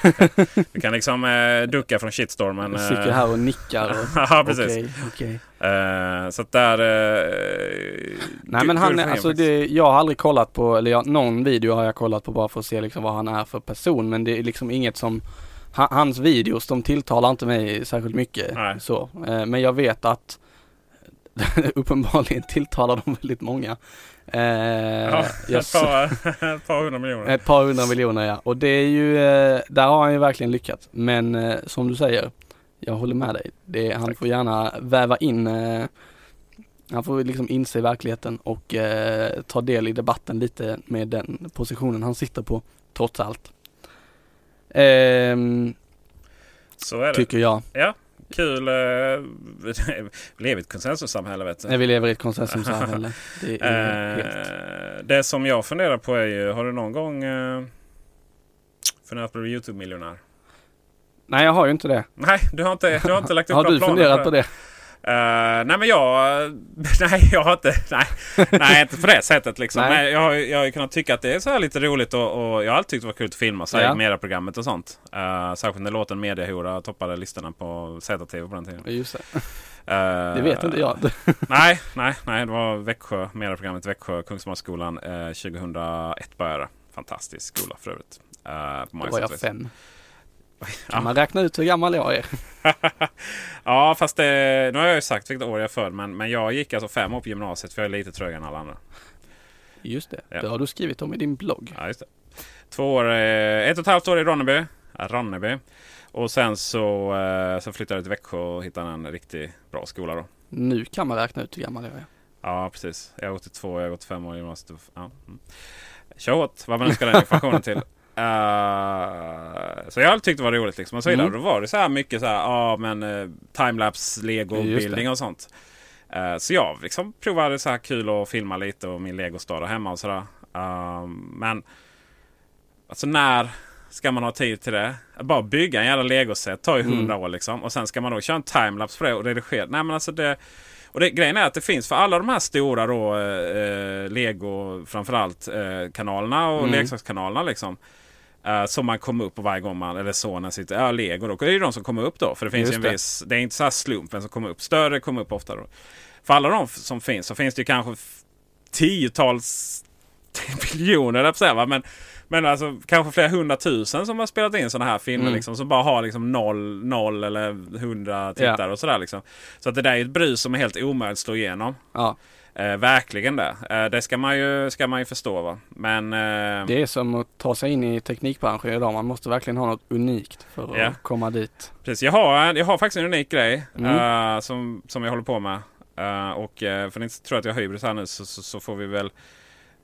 Du kan liksom eh, ducka från shitstormen. Jag sitter eh. här och nickar. Och, *laughs* Ja, precis. Okej, okej. Eh, så att där... Eh, Nej men han, är- alltså det, jag har aldrig kollat på, eller jag, någon video har jag kollat på bara för att se liksom vad han är för person. Men det är liksom inget som, ha, hans videos de tilltalar inte mig särskilt mycket. Nej. Så. Eh, men jag vet att *laughs* uppenbarligen tilltalar de väldigt många. Eh, Ja, ett, par, *laughs* ett par hundra miljoner. Ett par hundra miljoner ja. Och det är ju, eh, där har han ju verkligen lyckats. Men eh, som du säger, jag håller med dig. Det, han får gärna väva in, eh, han får liksom inse verkligheten och eh, ta del i debatten lite med den positionen han sitter på, trots allt. Ehm, Så är det. tycker jag. Ja, kul. Eh, vi lever i ett konsensussamhälle vet du. När vi lever i ett konsensussamhälle. Det är *laughs* helt... Eh, det som jag funderar på är ju, har du någon gång eh, funderat på att bli YouTube-miljonär? Nej jag har ju inte det. Nej, du har inte, du har inte lagt upp *laughs* Har du planer funderat på det? Eh, nej men jag... *laughs* Nej jag har inte... Nej, nej inte på det sättet liksom. Nej. Nej. jag, har, jag har ju kunnat tycka att det är så här lite roligt och, och jag har alltid tyckt det var kul att filma här Ja. i medieprogrammet och sånt. Uh, särskilt när låten Mediahora toppade listorna på ZTV på den tiden. Just det. Eh, Det vet inte jag. *laughs* nej, nej, nej. Det var Växjö, medieprogrammet Växjö, Kungsholmsskolan uh, 2001 började. Fantastisk skola för övrigt. Uh, på Då var jag och vis. Kan man räkna ut hur gammal jag är? *laughs* ja, fast det, nu har jag ju sagt vilket år jag är född. Men, men jag gick alltså fem år på gymnasiet för jag är lite trögare än alla andra. Just det, Ja. det har du skrivit om i din blogg. Ja, just det. Två år, eh, ett och ett halvt år i Ronneby. Ronneby. Och sen så, eh, så flyttade jag till Växjö och hittade en riktigt bra skola då. Nu kan man räkna ut hur gammal jag är. Ja, precis. Jag har gått i två, jag har gått fem år i gymnasiet. Ja. Mm. Kör hårt, vad man nu ska den informationen till. Eh, så jag har alltid tyckt det var roligt liksom. Och så vidare. Mm. Då var det så här mycket så här, ja men uh, timelapse, lego Just det. building och sånt. Eh, så jag liksom provade så här kul att filma lite och min legostad där hemma och sådär. Uh, men alltså när ska man ha tid till det? Att Bara bygga en jävla legoset tar ju Mm. hundra år liksom. Och sen ska man då köra en timelapse på det och redigera. Nej men alltså det... Och det, grejen är att det finns för alla de här stora då, eh, Lego framförallt eh, kanalerna och Mm. leksakskanalerna liksom. Eh, som man kommer upp på varje gång man, eller sonen sitter, ja Lego då. Det är ju de som kommer upp då. För det finns Just ju en det. viss, det är inte så här slump vem som kommer upp. Större kommer upp ofta då. För alla de som finns så finns det ju kanske tiotals *laughs* miljoner, säga? Men, men alltså kanske flera hundratusen som har spelat in sådana här filmer Mm. liksom. Som bara har liksom noll, noll eller hundra tittare och sådär liksom. Så att det där är ett brus som är helt omöjligt att slå igenom. Ja, Eh, verkligen det. Eh, det ska man, ju, ska man ju förstå va. Men... Eh, det är som att ta sig in i teknikbranschen idag. Man måste verkligen ha något unikt för att Ja. komma dit. Precis, jag har, jag har faktiskt en unik grej Mm. eh, som, som jag håller på med. Eh, och uh, för ni tror att jag har hybris här nu så, så, så får vi väl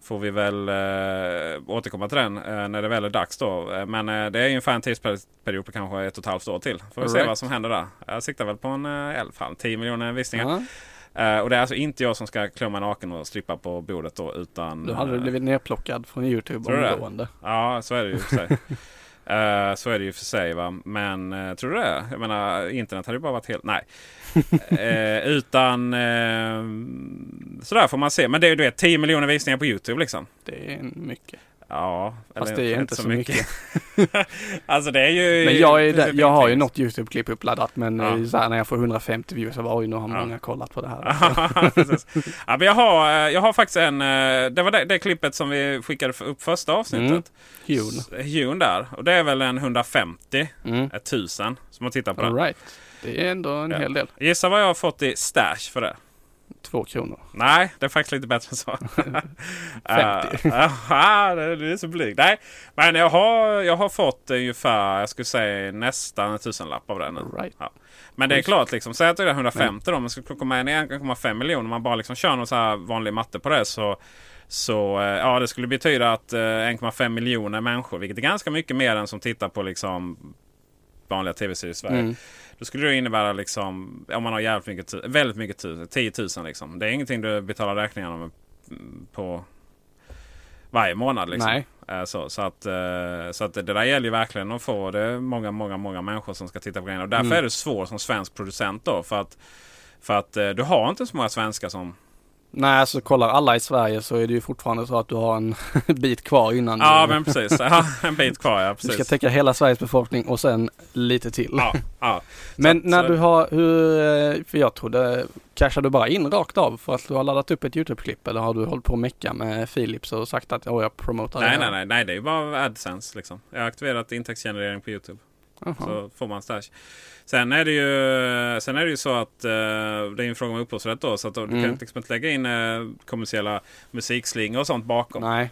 Får vi väl uh, återkomma till den eh, när det väl är dags då. Eh, men eh, det är ungefär en tidsperiod på kanske ett och ett halvt år till. Får vi se Alright. vad som händer där. Jag siktar väl på en uh, i alla fall 10 miljoner visningar. Ja, Eh, och det är alltså inte jag som ska klå mig naken och strippa på bordet då utan... då hade du eh, blivit nerplockad från Youtube du omgående. Ja, så är det ju för sig. *laughs* Eh, så är det ju för sig. Va? Men uh, tror du det? Jag menar, internet hade ju bara varit helt... Nej. *laughs* Utan... Uh, sådär får man se. Men det är ju du vet 10 miljoner visningar på Youtube liksom. Det är mycket. Ja, Fast det är inte så mycket. *laughs* alltså det är ju... Men jag, är där, jag har ju något Youtube-klipp uppladdat men Ja. eh, så här, när jag får 150 views så var ju nu har Ja. många kollat på det här. *laughs* Ja, ja, men jag, har, eh, jag har faktiskt en... eh, Det var det, det klippet som vi skickade upp första avsnittet. June. June där. Och det är väl en 150, Mm. ett tusen som har tittat på den. All right. Det är ändå en Ja. hel del. Gissa vad jag har fått i stash för det? Två kronor. Nej, det är faktiskt lite bättre än så. *laughs* 50. Jaha, *laughs* det det är så blygt. Nej, men jag har, jag har fått ungefär, jag skulle säga nästan en tusenlapp av det nu. Right. Ja. Men det är klart, liksom, säg att det är 150 då, men ska komma in i 1,5 miljoner. Om man bara liksom kör någon så här vanlig matte på det så så eh, ja, det skulle betyda att eh, 1,5 miljoner människor, vilket är ganska mycket mer än som tittar på liksom vanliga tv-serier i Sverige. Mm. Då skulle det innebära liksom, om man har jävligt mycket, väldigt mycket tusen, 10 000 liksom. Det är ingenting du betalar räkningarna på varje månad liksom. Nej. Eh, Så, så, att, eh, så att det där gäller ju verkligen att få det är många, många, många människor som ska titta på grejerna. Och därför Mm. är det svårt som svensk producent då. För att, för att eh, du har inte så många svenskar som Nej, alltså kollar alla i Sverige så är det ju fortfarande så att du har en *laughs* bit kvar innan Ja du, men precis, ja, en bit kvar ja. *laughs* du ska Precis. täcka hela Sveriges befolkning och sen lite till. Ja, ja. *laughs* Men Så- när så- du har, hur, eh, för jag trodde, cashar du bara in rakt av för att du har laddat upp ett YouTube-klipp eller har du hållit på att mecka med Philips och sagt att åh jag promotar Nej, det nej, nej, nej, det är bara AdSense liksom. Jag har aktiverat intäktsgenerering på YouTube. Jaha. Så får man stash. Sen är det ju, sen är det ju så att eh, det är en fråga om upphovsrätt då. Så att du Mm. kan liksom inte lägga in uh, kommersiella musikslingor och sånt bakom. Nej,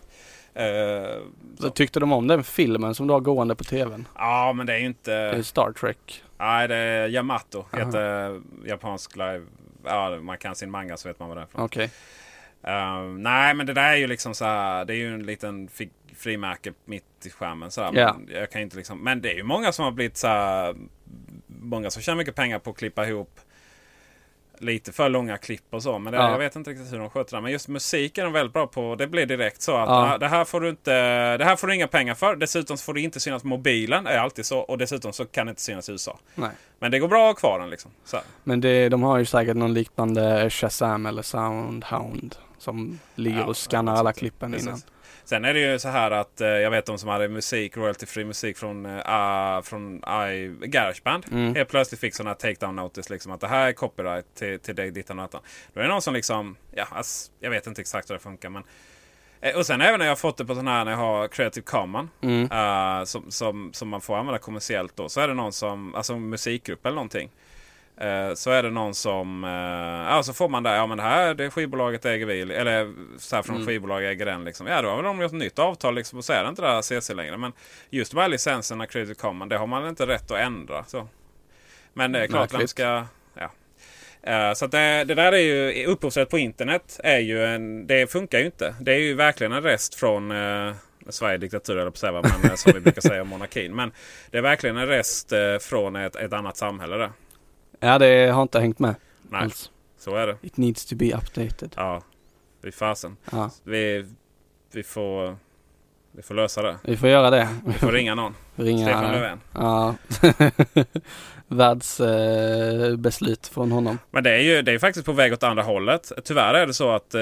Eh, så tyckte de om den filmen som du har gående på tvn? ja, men det är ju Det är inte... Star Trek. Nej, det är Yamato. Aha. Heter japansk live. Ja, man kan sin manga så vet man vad det är för något. Okej. Eh, nej, men det där är ju liksom så här. Det är ju en liten frimärke mitt i skärmen. Så här, Ja. men, jag kan inte liksom, men det är ju många som har blivit så här. Många som tjänar mycket pengar på att klippa ihop lite för långa klipp och så. Men det, Ja. jag vet inte riktigt hur de sköter det. Men just musik är de väldigt bra på. Det blir direkt så att Ja. "Ah, det, här får du inte, det här får du inga pengar för. Dessutom får du inte synas på mobilen. är alltid så. Och dessutom så kan det inte synas i USA. Nej. Men det går bra att ha kvar den liksom. Så. Men det, de har ju säkert någon liknande Shazam eller Soundhound som ligger Ja, och skannar alla klippen Precis. Sen är det ju så här att eh, jag vet de som hade musik, royalty-free musik från, uh, från I, Garageband. Mm. Helt plötsligt fick sådana takedown notice liksom att det här är copyright till, till dig, dittan och dattan. Då är det någon som liksom, ja, alltså, jag vet inte exakt hur det funkar men eh, och sen även när jag har fått det på sån här när jag har Creative Common. Mm. eh, som, som, som man får använda kommersiellt då. Så är det någon som, alltså musikgrupp eller någonting. Eh, så är det någon som, eh, ja så får man där, ja men det här det skivbolaget äger vi. Eller så här från Mm. skivbolag äger den liksom. Ja då har väl de gjort ett nytt avtal liksom och så är det inte det här CC längre. Men just de här licenserna Creative Common det har man inte rätt att ändra. Så. Men det är klart vem Märkligt. ska, ja. Eh, Så det, det där är ju upphovsrätt på internet. Är ju en, det funkar ju inte. Det är ju verkligen en rest från Sverige diktatur eller på säga, men som vi brukar säga om monarkin. Men det är verkligen en rest från ett, ett annat samhälle där. Ja, det har inte hängt med Nej, alls. så är det. It needs to be updated. Ja, fy fasen. Ja, Vi, vi, får, vi får lösa det. vi får göra det. Vi får ringa någon. Ringa, Stefan Löfven. Ja. *laughs* Världsbeslut eh, från honom. Men det är ju det är faktiskt på väg åt andra hållet. Tyvärr är det så att, eh,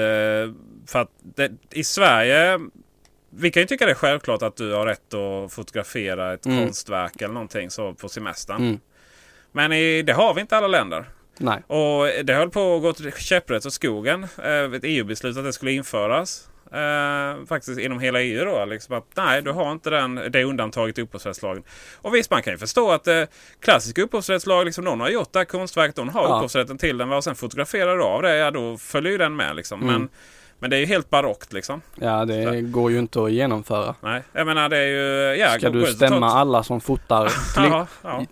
för att det, i Sverige vi kan ju tycka det är självklart att du har rätt att fotografera ett Mm. konstverk eller någonting så på semestern. Mm. Men i, det har vi inte alla länder. Nej. Och det höll på att gå käpprätt åt skogen. Eh, ett EU-beslut att det skulle införas. Eh, faktiskt inom hela EU då. Liksom att, nej, du har inte den, det undantaget i upphovsrättslagen. Och visst, man kan ju förstå att eh, klassisk upphovsrättslag, liksom, någon har gjort det här konstverket, någon har Ja. upphovsrätten till den. Och sen fotograferar du av det, ja då följer ju den med. Liksom. Mm. Men, men det är ju helt barockt liksom. Ja, det går ju inte att genomföra. Nej, jag menar det är ju... Ja, Ska du stämma alla som fotar? *laughs* Ja, ja.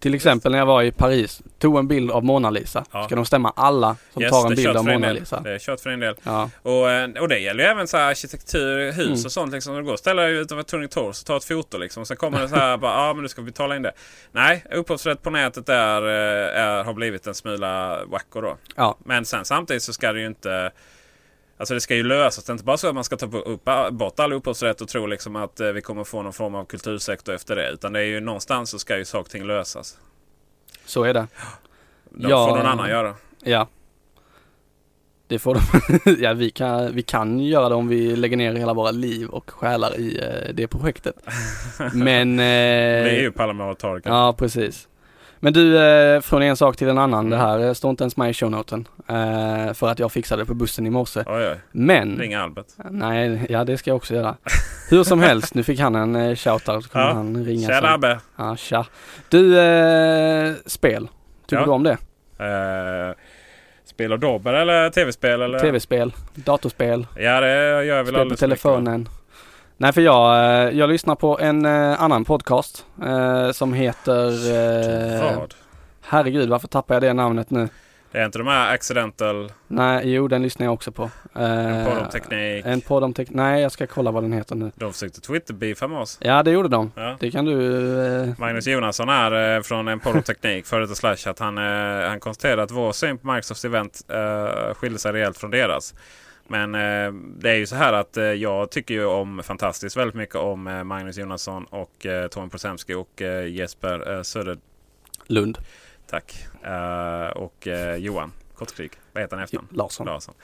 Till exempel när jag var i Paris, tog en bild av Mona Lisa. Ja. Ska de stämma alla som Yes, tar en bild av Mona del. Lisa? Det är kört för en del. Ja, Och, eh, och det gäller ju även så arkitektur, hus Mm. och sånt. Liksom, du går och ställer dig utanför Turning Torso och tar ett foto. Liksom, och sen kommer det så här, bara, ja *laughs* men du ska betala in det. Nej, upphovsrätt på nätet är, eh, är, har blivit en smula wacko då. ja, Men sen samtidigt så ska det ju inte... Alltså det ska ju lösas. Det är inte bara så att man ska ta upp, bort all upphovsrätt och tro liksom att eh, vi kommer få någon form av kultursektor efter det. Utan det är ju någonstans så ska ju saker och ting lösas. så är det. Det Ja. får någon annan göra. Ja. Det får de. *laughs* ja, vi kan, vi kan göra det om vi lägger ner hela våra liv och själar i eh, det projektet. *laughs* Men... Eh, Vi är ju parlamentariker. Ja, precis. Men du, eh, från en sak till en annan. Det här eh, står inte ens med i shownoten. Eh, för att jag fixade det på bussen i morse. Oj, oj. Men... Ring Albert. Nej, ja det ska jag också göra. Hur som helst, nu fick han en eh, shoutout. Så kommer Ja. han ringa Tjena sen. Abbe! Ja, tja. Du, eh, spel. Tycker Ja. du om det? Eh, spel och dobber eller tv-spel? Eller? Tv-spel, datorspel, Ja det gör jag väl spel på telefonen. Nej för jag, eh, jag lyssnar på en eh, annan podcast eh, som heter... Vad? herregud, varför tappar jag det namnet nu? Det är inte de här accidental, Nej, jo den lyssnar jag också på. en podd om teknik. En podd om teknik. Nej, jag ska kolla vad den heter nu. De försökte Twitter-beefa med oss. Ja, det gjorde de. Ja. Det kan du... Eh, Magnus Jonasson är från en podd om teknik, före detta Slash, att han, han konstaterade att vår syn på Microsofts event eh, skilde sig rejält från deras. Men eh, det är ju så här att eh, jag tycker ju om fantastiskt väldigt mycket om eh, Magnus Jonasson och eh, Tommy Prosemski och Jesper eh, Söder. Lund. Tack. Och Johan Kortkrig. Vad heter han efter? Larsson. Larsson.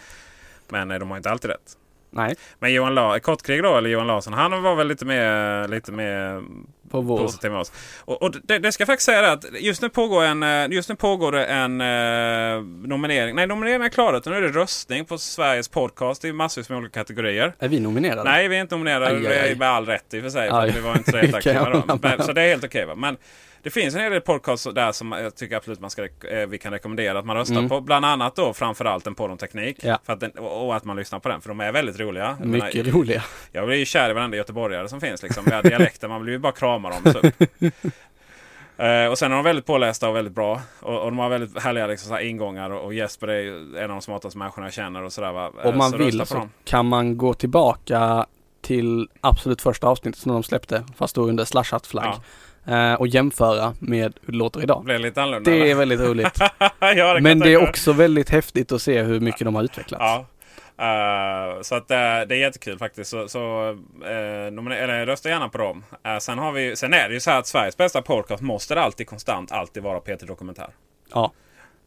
Men de har inte alltid rätt. Nej, Men Johan La Kortkrig då, eller Johan Larsson, han var väl lite mer, lite mer på vår. positiv oss. Och, och det, det ska faktiskt säga att just nu pågår en, eh, just nu pågår det en eh, nominering. Nej, nomineringen är klar. Nu är det röstning på Sveriges podcast i massvis med olika kategorier. Är vi nominerade? Nej, vi är inte nominerade. Aj, aj, aj. Det är med all rätt i och för sig. För Aj. att vi var inte så Kan aktiva då. *laughs* Men, så det är helt okej. va. Men det finns en hel del podcasts där som jag tycker absolut man ska, eh, vi kan rekommendera att man röstar Mm. på. Bland annat då framförallt en podd om teknik. Ja. För att den, och att man lyssnar på den. För de är väldigt roliga. Jag menar, Mycket roliga. jag blir ju kär i varenda göteborgare som finns. Liksom. Med dialekten. Man blir ju bara krama dem. Så. *laughs* Eh, och sen är de väldigt pålästa och väldigt bra. Och, och de har väldigt härliga liksom, så här ingångar. Och, och Jesper är en av de smartaste människorna jag känner. Och sådär, va? Eh, Om man så vill så dem. kan man gå tillbaka till absolut första avsnittet som de släppte, fast då under slashat flagg. eh, Och jämföra med hur det låter Det idag. blir lite annorlunda. Det är väldigt roligt. *laughs* ja, det Men det är också väldigt häftigt att se hur mycket de har utvecklats. Ja. Eh, så att, eh, det är jättekul faktiskt. Så, så uh, eller, rösta gärna på dem. Eh, sen, har vi, sen är det ju så här att Sveriges bästa podcast måste det alltid konstant alltid vara Peter Dokumentär. Ja,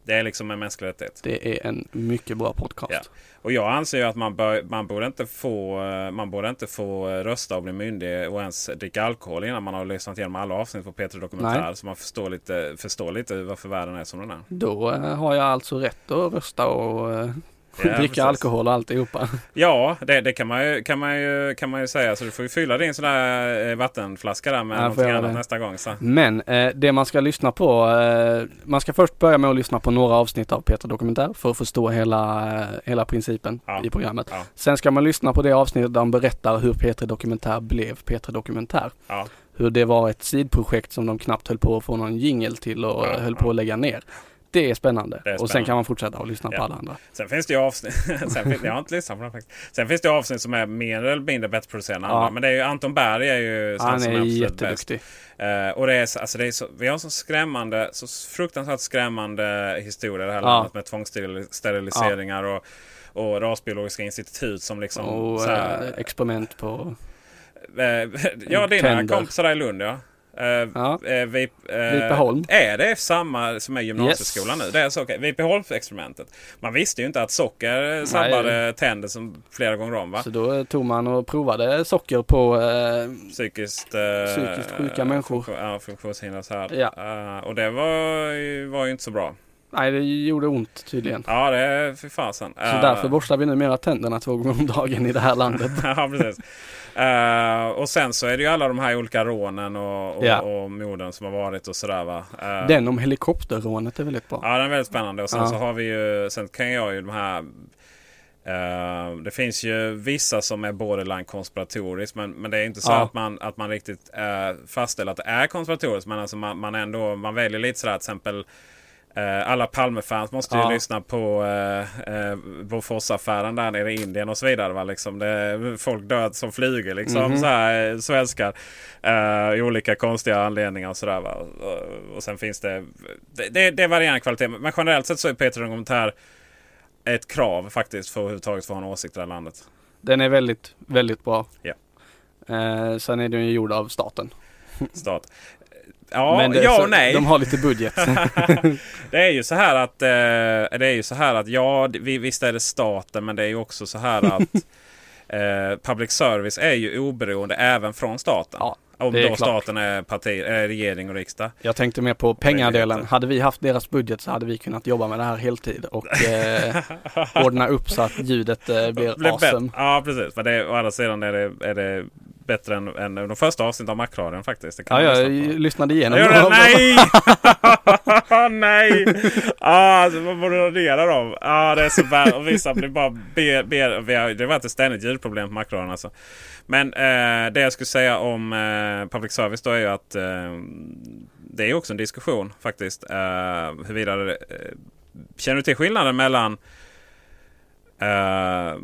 Det är liksom en mänsklig rättighet. det är en mycket bra podcast. Ja. Och jag anser ju att man, bör, man, borde inte få, eh, man borde inte få eh, rösta och bli myndig och ens dricka alkohol innan man har lyssnat igenom alla avsnitt på Peter Dokumentär. Nej. Så man förstår lite, förstår lite varför världen är som den är. Då eh, har jag alltså rätt att rösta och dricka precis. alkohol och alltihopa. Ja, det, det kan, man ju, kan, man ju, kan man ju säga. Så du får ju fylla din sån där eh, vattenflaska där med Ja, någonting annat det. nästa gång. Så. Men eh, det man ska lyssna på, eh, man ska först börja med att lyssna på några avsnitt av Peter Dokumentär för att förstå hela, eh, hela principen Ja. i programmet. Ja. Sen ska man lyssna på det avsnittet där han berättar hur Peter Dokumentär blev Peter Dokumentär. Ja. Hur det var ett sidprojekt som de knappt höll på att få någon jingel till och höll på att lägga ner. Det är spännande. Det är Och sen spännande. kan man fortsätta att lyssna Ja. på alla andra. Sen finns det ju avsnitt, *laughs* sen finns, jag har inte lyssnat på den faktiskt. Sen finns det avsnitt som är mer eller mindre bättre producerade än Ja. andra. Men det är ju Anton Berg är ju Han är bäst. jätteduktig. Eh, och det är, så- alltså det är så, vi har så skrämmande, så fruktansvärt skrämmande historia i det här Ja. landet med tvångssteriliseringar och, och rasbiologiska institut som liksom... Och här, eh, experiment på, eh, *laughs* ja, dina tänder. kompisar i Lund ja. Eh, ja, eh, Vipeholm. Är det samma som är gymnasieskolan nu? Det är så okej. Vipeholmsexperimentet. Man visste ju inte att socker sabbade tänder som flera gånger om va? Så då tog man och provade socker på Psykiskt, Psykiskt sjuka människor. Ja, funktionshindrade. Ja. Och det var, var ju inte så bra. Nej, det gjorde ont tydligen. Ja, det är för fasen. Så därför borstar vi numera tänderna två gånger om dagen i det här landet. *laughs* ja, precis. Eh, och sen så är det ju alla de här olika rånen och, och, Ja. och morden som har varit och sådär va. Eh, Den om helikopterrånet är väldigt bra. Ja, den är väldigt spännande. Och sen Ja. så har vi ju, sen kan jag ju de här eh, det finns ju vissa som är borderline konspiratoriskt men, men det är inte så Ja. att, man, att man riktigt uh, fastställer att det är konspiratoriskt. Men alltså man, man ändå man väljer lite sådär till exempel alla Palmefans måste ju Ja. lyssna på uh, uh, Boforsaffären där nere i Indien och så vidare. Va? Liksom det, folk död som flyger liksom. Mhm. Så här, eh, svenskar. eh, I olika konstiga anledningar och sådär. Och, och sen finns det... Det, det, det är varierande kvalitet. Men generellt sett så är Peter Dokumentär ett krav faktiskt för att överhuvudtaget få ha en åsikt i det här landet. Den är väldigt, väldigt bra. Ja. Eh, sen är den ju gjord av staten. Stat. Ja, Men det ja så, och nej. De har lite budget. *laughs* det är ju så här att, eh, det är ju så här att ja, visst är det staten men det är ju också så här att *laughs* eh, public service är ju oberoende även från staten. Ja, Om då klart. staten är parti, eh, regering och riksdag. Jag tänkte mer på pengadelen. Hade vi haft deras budget så hade vi kunnat jobba med det här heltid och eh, *laughs* ordna upp så att ljudet eh, blir Blir awesome. Ja precis. Men det, å andra sidan är det, är det bättre än, än de första avsnitten av Macradion faktiskt. Ja, jag lyssnade igenom Jag det? Nej! *laughs* *laughs* Nej! Ah, alltså, man borde radera dem. Ah, det är så bad. Och vissa blir bara ber, ber, har, Det var ett ständigt ljudproblem på Macradion alltså. Men eh, det jag skulle säga om eh, public service då är ju att eh, det är också en diskussion faktiskt. Eh, huruvida det, eh, Känner du till skillnaden mellan eh,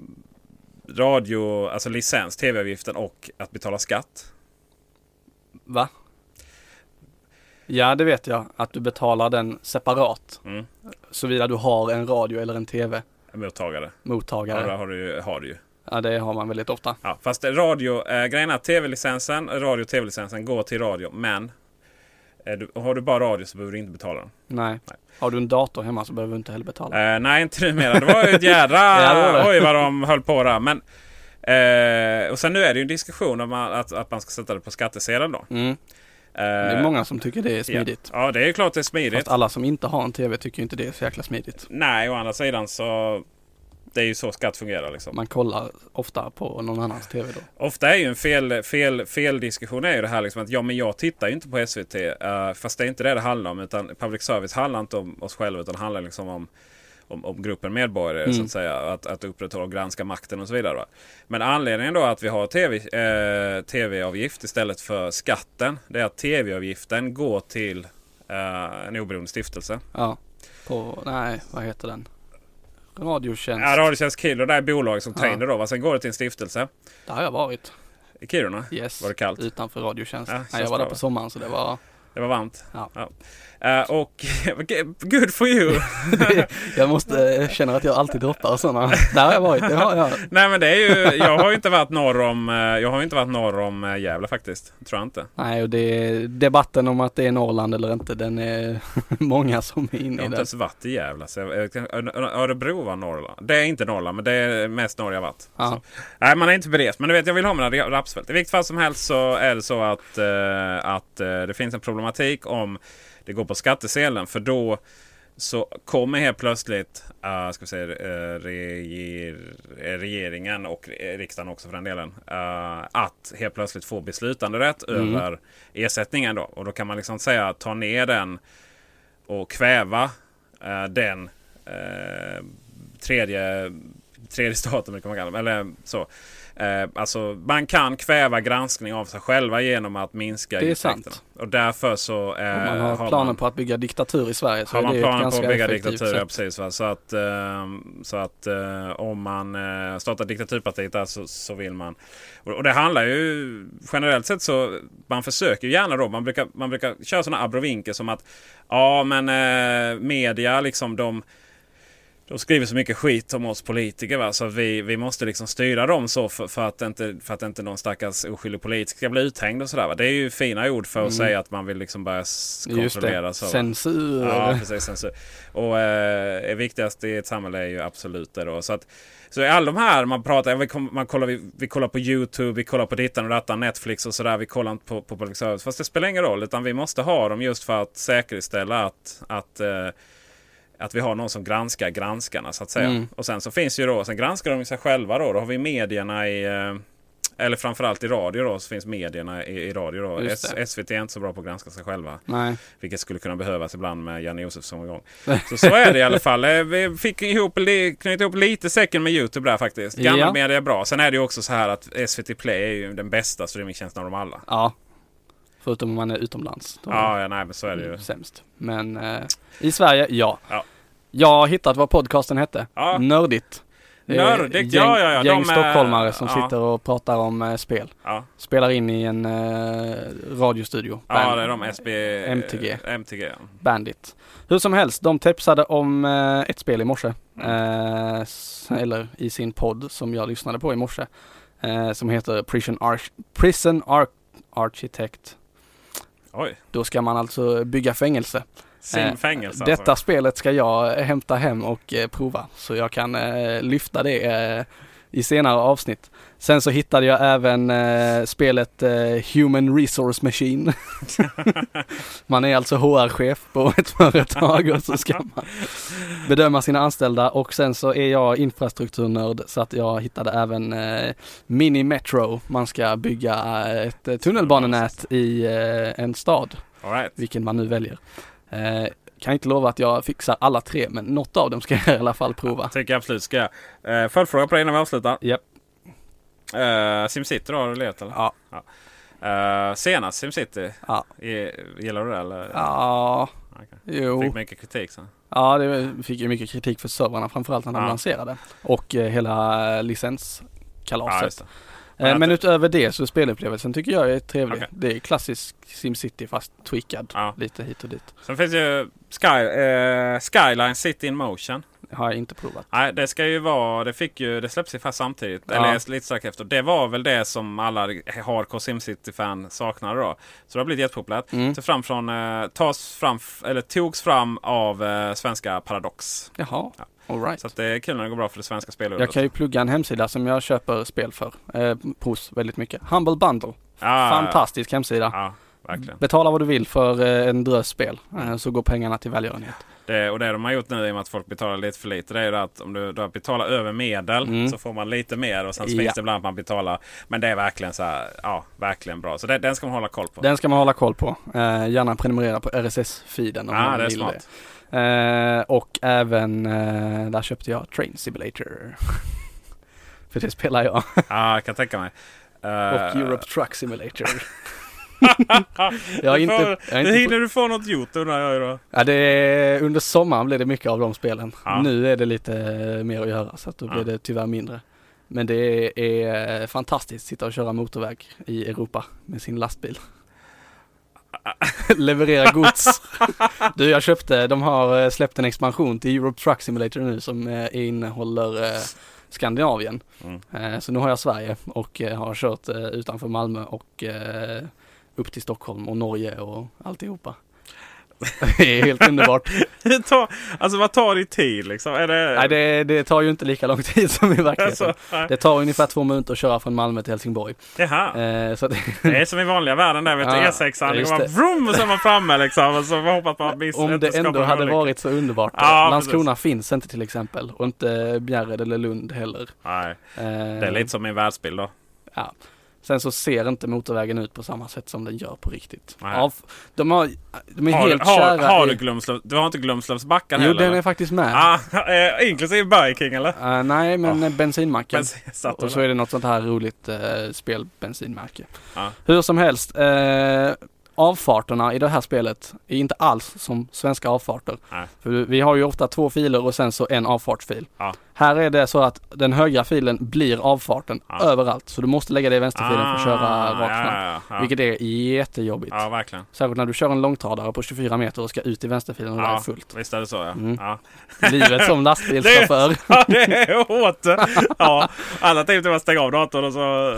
radio, alltså licens, tv-avgiften och att betala skatt? Va? Ja, det vet jag. Att du betalar den separat. Mm. Såvida du har en radio eller en Mottagare. Ja, tv-mottagare. det har du, har du ju. Ja, det har man väldigt ofta. Ja, fast radio, eh, grejen är att tv-licensen, radio och tv-licensen går till radio. Men Är du, har du bara radio så behöver du inte betala den. Nej. Nej. Har du en dator hemma så behöver du inte heller betala. Eh, nej, inte numera. Det var ju ett jädra... *laughs* Ja, det var det. Oj, vad de höll på där. Men, eh, och sen nu är det ju en diskussion om att, att man ska sätta det på skattesedeln då. Mm. Eh, Det är många som tycker det är smidigt. Ja, ja, det är ju klart det är smidigt. Fast alla som inte har en TV tycker inte det är så jäkla smidigt. Nej, å andra sidan så... Det är ju så skatt fungerar liksom. Man kollar ofta på någon annans TV då. Ofta är ju en fel, fel, fel diskussion är ju det här liksom att ja men jag tittar ju inte på SVT. Uh, fast det är inte det det handlar om. Utan public service handlar inte om oss själva utan handlar liksom om, om, om gruppen medborgare Mm. så att säga. Att, att upprätthålla och granska makten och så vidare. Va? Men anledningen då att vi har TV, eh, TV-avgift istället för skatten. Det är att TV-avgiften går till eh, en oberoende stiftelse. Ja. På, nej, vad heter den? Radiotjänst. Ja, Radiotjänst Kiruna, det är bolag som tar in Ja. det då. Va? Sen går det till en stiftelse Där har jag varit. i Kiruna. Yes. Var det kallt? Utanför Radiotjänst. Ja, nej, jag var där på sommaren så det var... Det var varmt. Ja. Eh, och *laughs* good for you! *laughs* jag måste eh, känna att jag alltid droppar sådana. Där har jag varit. Det har jag. Nej men det är ju, jag har ju inte varit norr om, eh, jag har ju inte varit norr om eh, Gävle faktiskt. Tror jag inte. Nej, och det debatten om att det är Norrland eller inte, den är *laughs* många som är Jag inne har i inte den. ens varit i Gävle. Så jag, jag, Örebro var Norrland. Det är inte Norrland men det är mest norr jag varit. Ja. Nej man är inte berest. Men du vet jag vill ha mina ra- rapsfält. I vilket fall som helst så är det så att, att det finns en problematik om det går på skattesedeln. För då så kommer helt plötsligt uh, ska säga, eh, reger, eh, regeringen och eh, riksdagen också för den delen. eh, att helt plötsligt få beslutanderätt Mm. över ersättningen. Då. Och då kan man liksom säga ta ner den och kväva den tredje, tredje staten. Eller så. Eh, alltså man kan kväva granskning av sig själva genom att minska Det är sant. Och därför så eh, man har, har planen man, på att bygga diktatur i Sverige så har är man det planen på att bygga diktatur. Ja, sätt. precis, va? Så att, eh, så att eh, om man eh, startar diktaturpartiet där så, så vill man. Och, och det handlar ju generellt sett så man försöker gärna då. Man brukar, man brukar köra sådana abrovinker som att ja men eh, media liksom de de skriver så mycket skit om oss politiker. Va? Så vi, vi måste liksom styra dem så för, för, att inte, för att inte någon stackars oskyldig politiker ska bli uthängd. och sådär. Va? Det är ju fina ord för att säga att man vill liksom börja Mm. Just kontrollera. det, Så, censur. Ja, precis. Censur. Och eh, det viktigaste i ett samhälle är ju absolut det. Då. Så, att, så i alla de här man pratar, vi, man kollar, vi, vi kollar på YouTube, vi kollar på dittan och dattan, Netflix och sådär. Vi kollar inte på, på public service. Fast det spelar ingen roll, utan vi måste ha dem just för att säkerställa att, att eh, att vi har någon som granskar granskarna så att säga. Mm. Och sen så finns ju då, sen granskar de sig själva då. Då har vi medierna i, eh, eller framförallt i radio då, så finns medierna i, i radio då. S. SVT är inte så bra på att granska sig själva. Nej. Vilket skulle kunna behövas ibland med Janne Josefsson igång. Så så är det i alla fall. Eh, Vi fick ihop, knyta ihop lite säcken med YouTube där faktiskt. Gammal Ja. media är bra. Sen är det ju också så här att SVT Play är ju den bästa streamingtjänsten av dem alla. Ja. Förutom om man är utomlands. Då Ja, ja nej men så är det ju. sämst. Men eh, i Sverige, ja. Ja. Jag har hittat vad podcasten hette. Ja. Nördigt. Är Nördigt, gäng, ja, ja, ja, Gäng de är- stockholmare som ja. sitter och pratar om eh, spel. Ja, Spelar in i en eh, radiostudio. ja Band- det är de SB... MTG. MTG ja. Bandit. Hur som helst, de tipsade om eh, ett spel i morse. Mm. Eh, eller i sin podd som jag lyssnade på i morse. Eh, som heter Prison, Arch- Prison Ar- Architect. Oj, Då ska man alltså bygga fängelse. Sin Eh, fängelse Detta alltså. spelet ska jag hämta hem och eh, prova så jag kan eh, lyfta det eh, i senare avsnitt. Sen så hittade jag även eh, spelet eh, Human Resource Machine. *laughs* man är alltså HR-chef på ett företag och så ska man bedöma sina anställda och sen så är jag infrastrukturnörd så att jag hittade även eh, Mini Metro. Man ska bygga eh, ett eh, tunnelbanenät i eh, en stad All right. vilken man nu väljer. Eh, kan inte lova att jag fixar alla tre, men något av dem ska jag i alla fall prova. Tycker jag absolut ska jag. Eh, Följdfråga på det innan vi avslutar. Japp. Eh, Simcity då, har du letat eller? Ja. Eh, senast Simcity, Ja. Gillar du det eller? Ja, Okej. jo. Fick mycket kritik sen. Ja, det fick ju mycket kritik för servrarna framförallt när de Ja. lanserade. Och eh, hela licenskalaset. Ja, Men Men att- utöver det så spelupplevelsen tycker jag är trevlig. Okej. Det är klassisk SimCity fast tweakad Ja. lite hit och dit. Sen finns ju Sky, eh, Skyline City in Motion. Har jag inte provat. Nej, det ska ju vara, det fick ju, det släpps fast samtidigt. Ja. Eller lite strax efter. Det var väl det som alla hardcore SimCity-fan saknade då. Så det har blivit jättepopulärt. Mm. Så fram från, eh, tas fram, eller togs fram av eh, svenska Paradox. Jaha, Ja. alright. Så att det är kul när det går bra för det svenska spelordet. Jag kan ju plugga en hemsida som jag köper spel för. Eh, hos väldigt mycket. Humble Bundle. Ah, Fantastisk hemsida. Ja, verkligen. Betala vad du vill för eh, en drös spel. Eh, så går pengarna till välgörenhet. Det, och det de har gjort nu i och med att folk betalar lite för lite. Det är ju att om du, du betalar över medel Mm. så får man lite mer. Och sen Ja. finns det ibland att man betalar. Men det är verkligen så här, ja, verkligen bra. Så det, den ska man hålla koll på. Den ska man hålla koll på. Eh, gärna prenumerera på RSS-feeden om Ja, man det är vill smart. det. Eh, och även, eh, där köpte jag Train Simulator. *laughs* för det spelar jag. Ja, jag kan tänka mig. och Eh, Europe Truck Simulator. *laughs* jag har inte, får, jag inte hinner du få något gjort undrar jag då. Ja, det är, under sommaren blir det mycket av de spelen. Ja. Nu är det lite mer att göra så att då Ja. blir det tyvärr mindre. Men det är fantastiskt att sitta och köra motorväg i Europa med sin lastbil. *laughs* Leverera gods. du, jag köpte, de har eh, släppt en expansion till Europe Truck Simulator nu som eh, innehåller eh, Skandinavien. Mm. Eh, Så nu har jag Sverige och eh, har kört eh, utanför Malmö och eh, upp till Stockholm och Norge och alltihopa. *laughs* Det är helt underbart. *laughs* Det tar, alltså vad tar det tid liksom? Är det... Nej det, det tar ju inte lika lång tid som i verkligheten. alltså. Det tar ungefär två minuter att köra från Malmö till Helsingborg. Jaha. Eh, så att, Det är som i vanliga världen där vet du. Ja, E6an. Det bara det. vroom och så är man framme liksom. Och så hoppas man miss om det ändå hade olycka. varit så underbart. Ja, Landskrona finns inte till exempel och inte Bjärred eller Lund heller. Nej, Eh, det är lite som min världsbild då. Ja. Sen så ser inte motorvägen ut på samma sätt som den gör på riktigt. Av, de, har, de är Har, helt du- har, kära har i, du Glumslövs... Du har inte Glumslövs backar Jo heller? den är faktiskt med. Ah, eh, inklusive Biking eller? Eh, nej men Ja. bensinmacken. Men satt Och så är det något sånt här roligt eh, spelbensinmärke. Ja. Hur som helst, eh, avfarterna i det här spelet är inte alls som svenska avfarter. Nej. För vi har ju ofta två filer och sen så en avfartsfil. Ja. Här är det så att den högra filen blir avfarten Ja. överallt. Så du måste lägga det i vänsterfilen för att köra rakt Ah, ja, fram. ja, ja, ja. Vilket är jättejobbigt. ja, verkligen. Särskilt när du kör en långtradare på 24 meter och ska ut i vänsterfilen och det är Ja, fullt. visst är det så ja. Mm. ja. Livet som *laughs* lastbilschaufför. Ja, *laughs* det är hårt. Ja, alternativt är att stänga av datorn och så...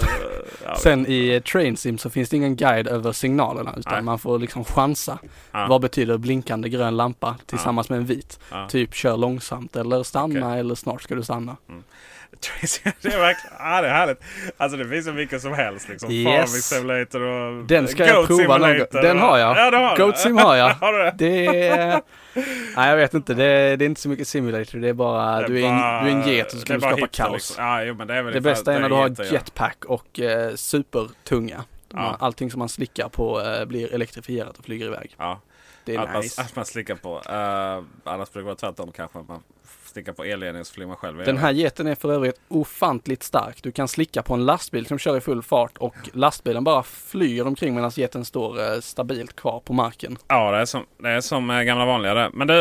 Ja, Sen i Train Sim så finns det ingen guide över signalerna utan Nej. man får liksom chansa. ja. Vad betyder blinkande grön lampa tillsammans med en vit? Ja. Typ kör långsamt eller stanna Okej. eller snart ska du stanna. *laughs* Tracy, det är verkligen ja, det är härligt. Alltså det finns så mycket som helst. Liksom. Yes. Farming Simulator och Den ska jag Goat prova någon Simulator gång. Den har jag. Ja, du har Goat det. Sim har jag. *laughs* har du det? Det är... *laughs* Nej jag vet inte, det är, det är inte så mycket simulator. Det är bara, Det du, är en, bara- du är en get och så det ska är du skapa hipster, kaos. Liksom. Ja, jo, det är Det bästa är när det du har ja. jetpack och eh, supertunga. Ja. Allting som man slickar på eh, blir elektrifierat och flyger iväg. Ja, Det är att, man, nice. att man slickar på. Uh, annars brukar det vara tvärtom kanske. Att man stickar på elledningen så flyger man själv Den här geten är för övrigt ofantligt stark. Du kan slicka på en lastbil som kör i full fart och lastbilen bara flyger omkring medan geten står eh, stabilt kvar på marken. Ja, det är som, det är som gamla vanliga det. Men du,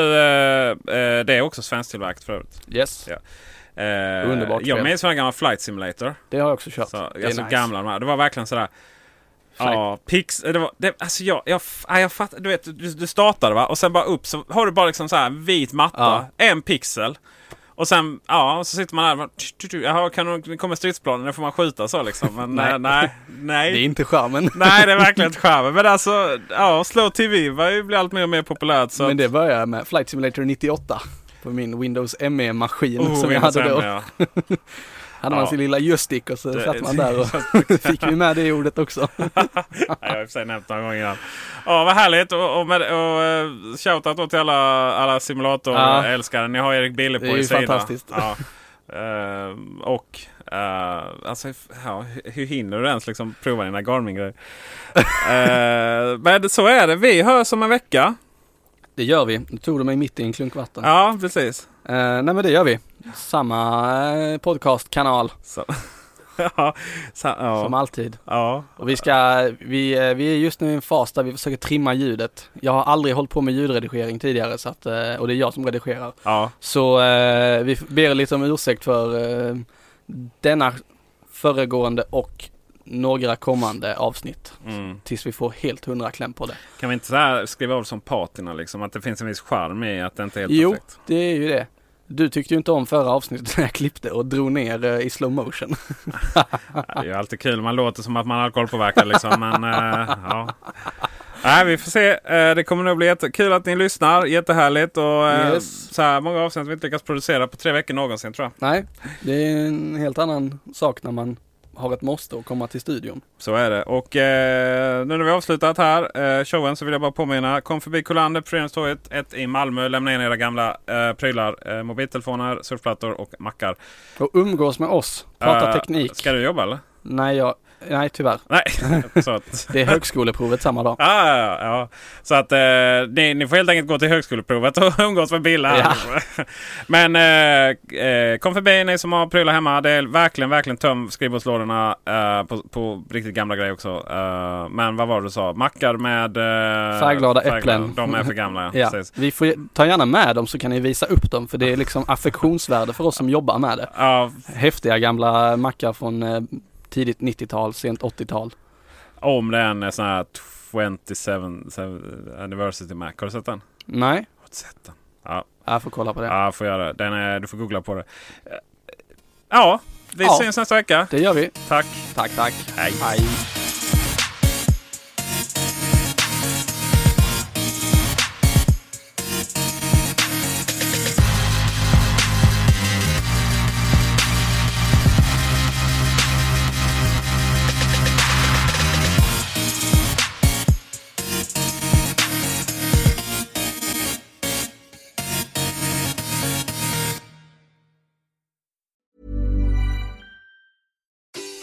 det är också svensktillverkat för övrigt. Yes, Ja. Eh, Underbart Jag minns en gammal Flight Simulator. det har jag också kört. Så, det är alltså nice. gamla de här. Det var verkligen sådär. Ja, pix, det var, det, alltså jag, jag, nej, jag fattar, du vet, du, du startade va och sen bara upp så har du bara liksom så här vit matta, en pixel. Och sen, ja, så sitter man där jaha, kan du, kommer stridsplanen, då får man skjuta så liksom. Men Nej. nej, nej, nej. Det är inte charmen. Nej, det är verkligen *laughs* inte charmen. Men alltså, ja, Slow TV var blir allt mer och mer populärt. Så Men det började jag med Flight Simulator 98 på min Windows ME-maskin Oh, som jag hade då. ja. *laughs* Hade man Ja. sin lilla joystick och så Det- satt man där och *laughs* *laughs* fick vi med det ordet också. *laughs* Jag har i och för sig nämnt några gånger innan. Ja, vad härligt. Och, och, med, och uh, shoutout då till alla, alla simulatorälskare. Ni har Erik Bille på Det är er ju sida. fantastiskt. Ja. Eh, och eh, alltså, ja, hur- hinner du ens liksom prova dina Garmin-grejer? Eh, men så är det. Vi hörs om en vecka. Det gör vi. Nu tog du mig mitt i en klunk vatten. Ja, precis. Eh, nej men det gör vi. Samma eh, podcastkanal Så. *laughs* ja, så, ja. som alltid. ja. Och vi ska, vi, eh, vi är just nu i en fas där vi försöker trimma ljudet. Jag har aldrig hållit på med ljudredigering tidigare så att, eh, och det är jag som redigerar. ja. Så eh, vi ber lite om ursäkt för eh, denna föregående och några kommande avsnitt. Mm. Tills vi får helt hundra kläm på det. Kan vi inte så skriva av som patina liksom? Att det finns en viss charm i att det inte är helt Jo, perfekt. det är ju det. Du tyckte ju inte om förra avsnittet när jag klippte och drog ner eh, i slow motion. *laughs* Det är ju alltid kul. Man låter som att man är alkoholpåverkad liksom. Men eh, ja. Nej, vi får se. Eh, Det kommer nog bli jättekul att ni lyssnar. Jättehärligt. Och Yes. så här många avsnitt vi inte lyckats producera på tre veckor någonsin tror jag. Nej, det är en helt annan sak när man har ett måste att komma till studion. Så är det. Och eh, nu när vi avslutat här eh, showen så vill jag bara påminna. Kom förbi Kullander på Föreningstorget 1 i Malmö. Lämna in era gamla eh, prylar. Eh, mobiltelefoner, surfplattor och mackar. Och umgås med oss, prata Eh, teknik. Ska du jobba eller? Nej, jag, nej tyvärr. Nej. *laughs* så att, Det är högskoleprovet samma dag. Ja, ja, ja, ja. Så att eh, ni, ni får helt enkelt gå till högskoleprovet och *laughs* umgås med Bille här. *laughs* Men eh, eh, kom förbi ni som har prylar hemma. Det är verkligen, verkligen töm skrivbordslådorna eh, på, på riktigt gamla grejer också. Eh, men vad var det du sa? Mackar med eh, Färgglada äpplen. De är för gamla, ja. Ja, Precis. vi får ta gärna med dem så kan ni visa upp dem för det är liksom affektionsvärde för oss som jobbar med det. Ja, Häftiga gamla mackar från eh, tidigt 90-tal, sent 80-tal. om det är en sån här 27 Anniversary Mac. Har du sett den? Nej, Har du sett den? Ja, jag får kolla på det. ja får göra det. Den är, du får googla på det. Ja, vi Ja. syns nästa vecka. Det gör vi. Tack. Tack, tack. Hej. Hej.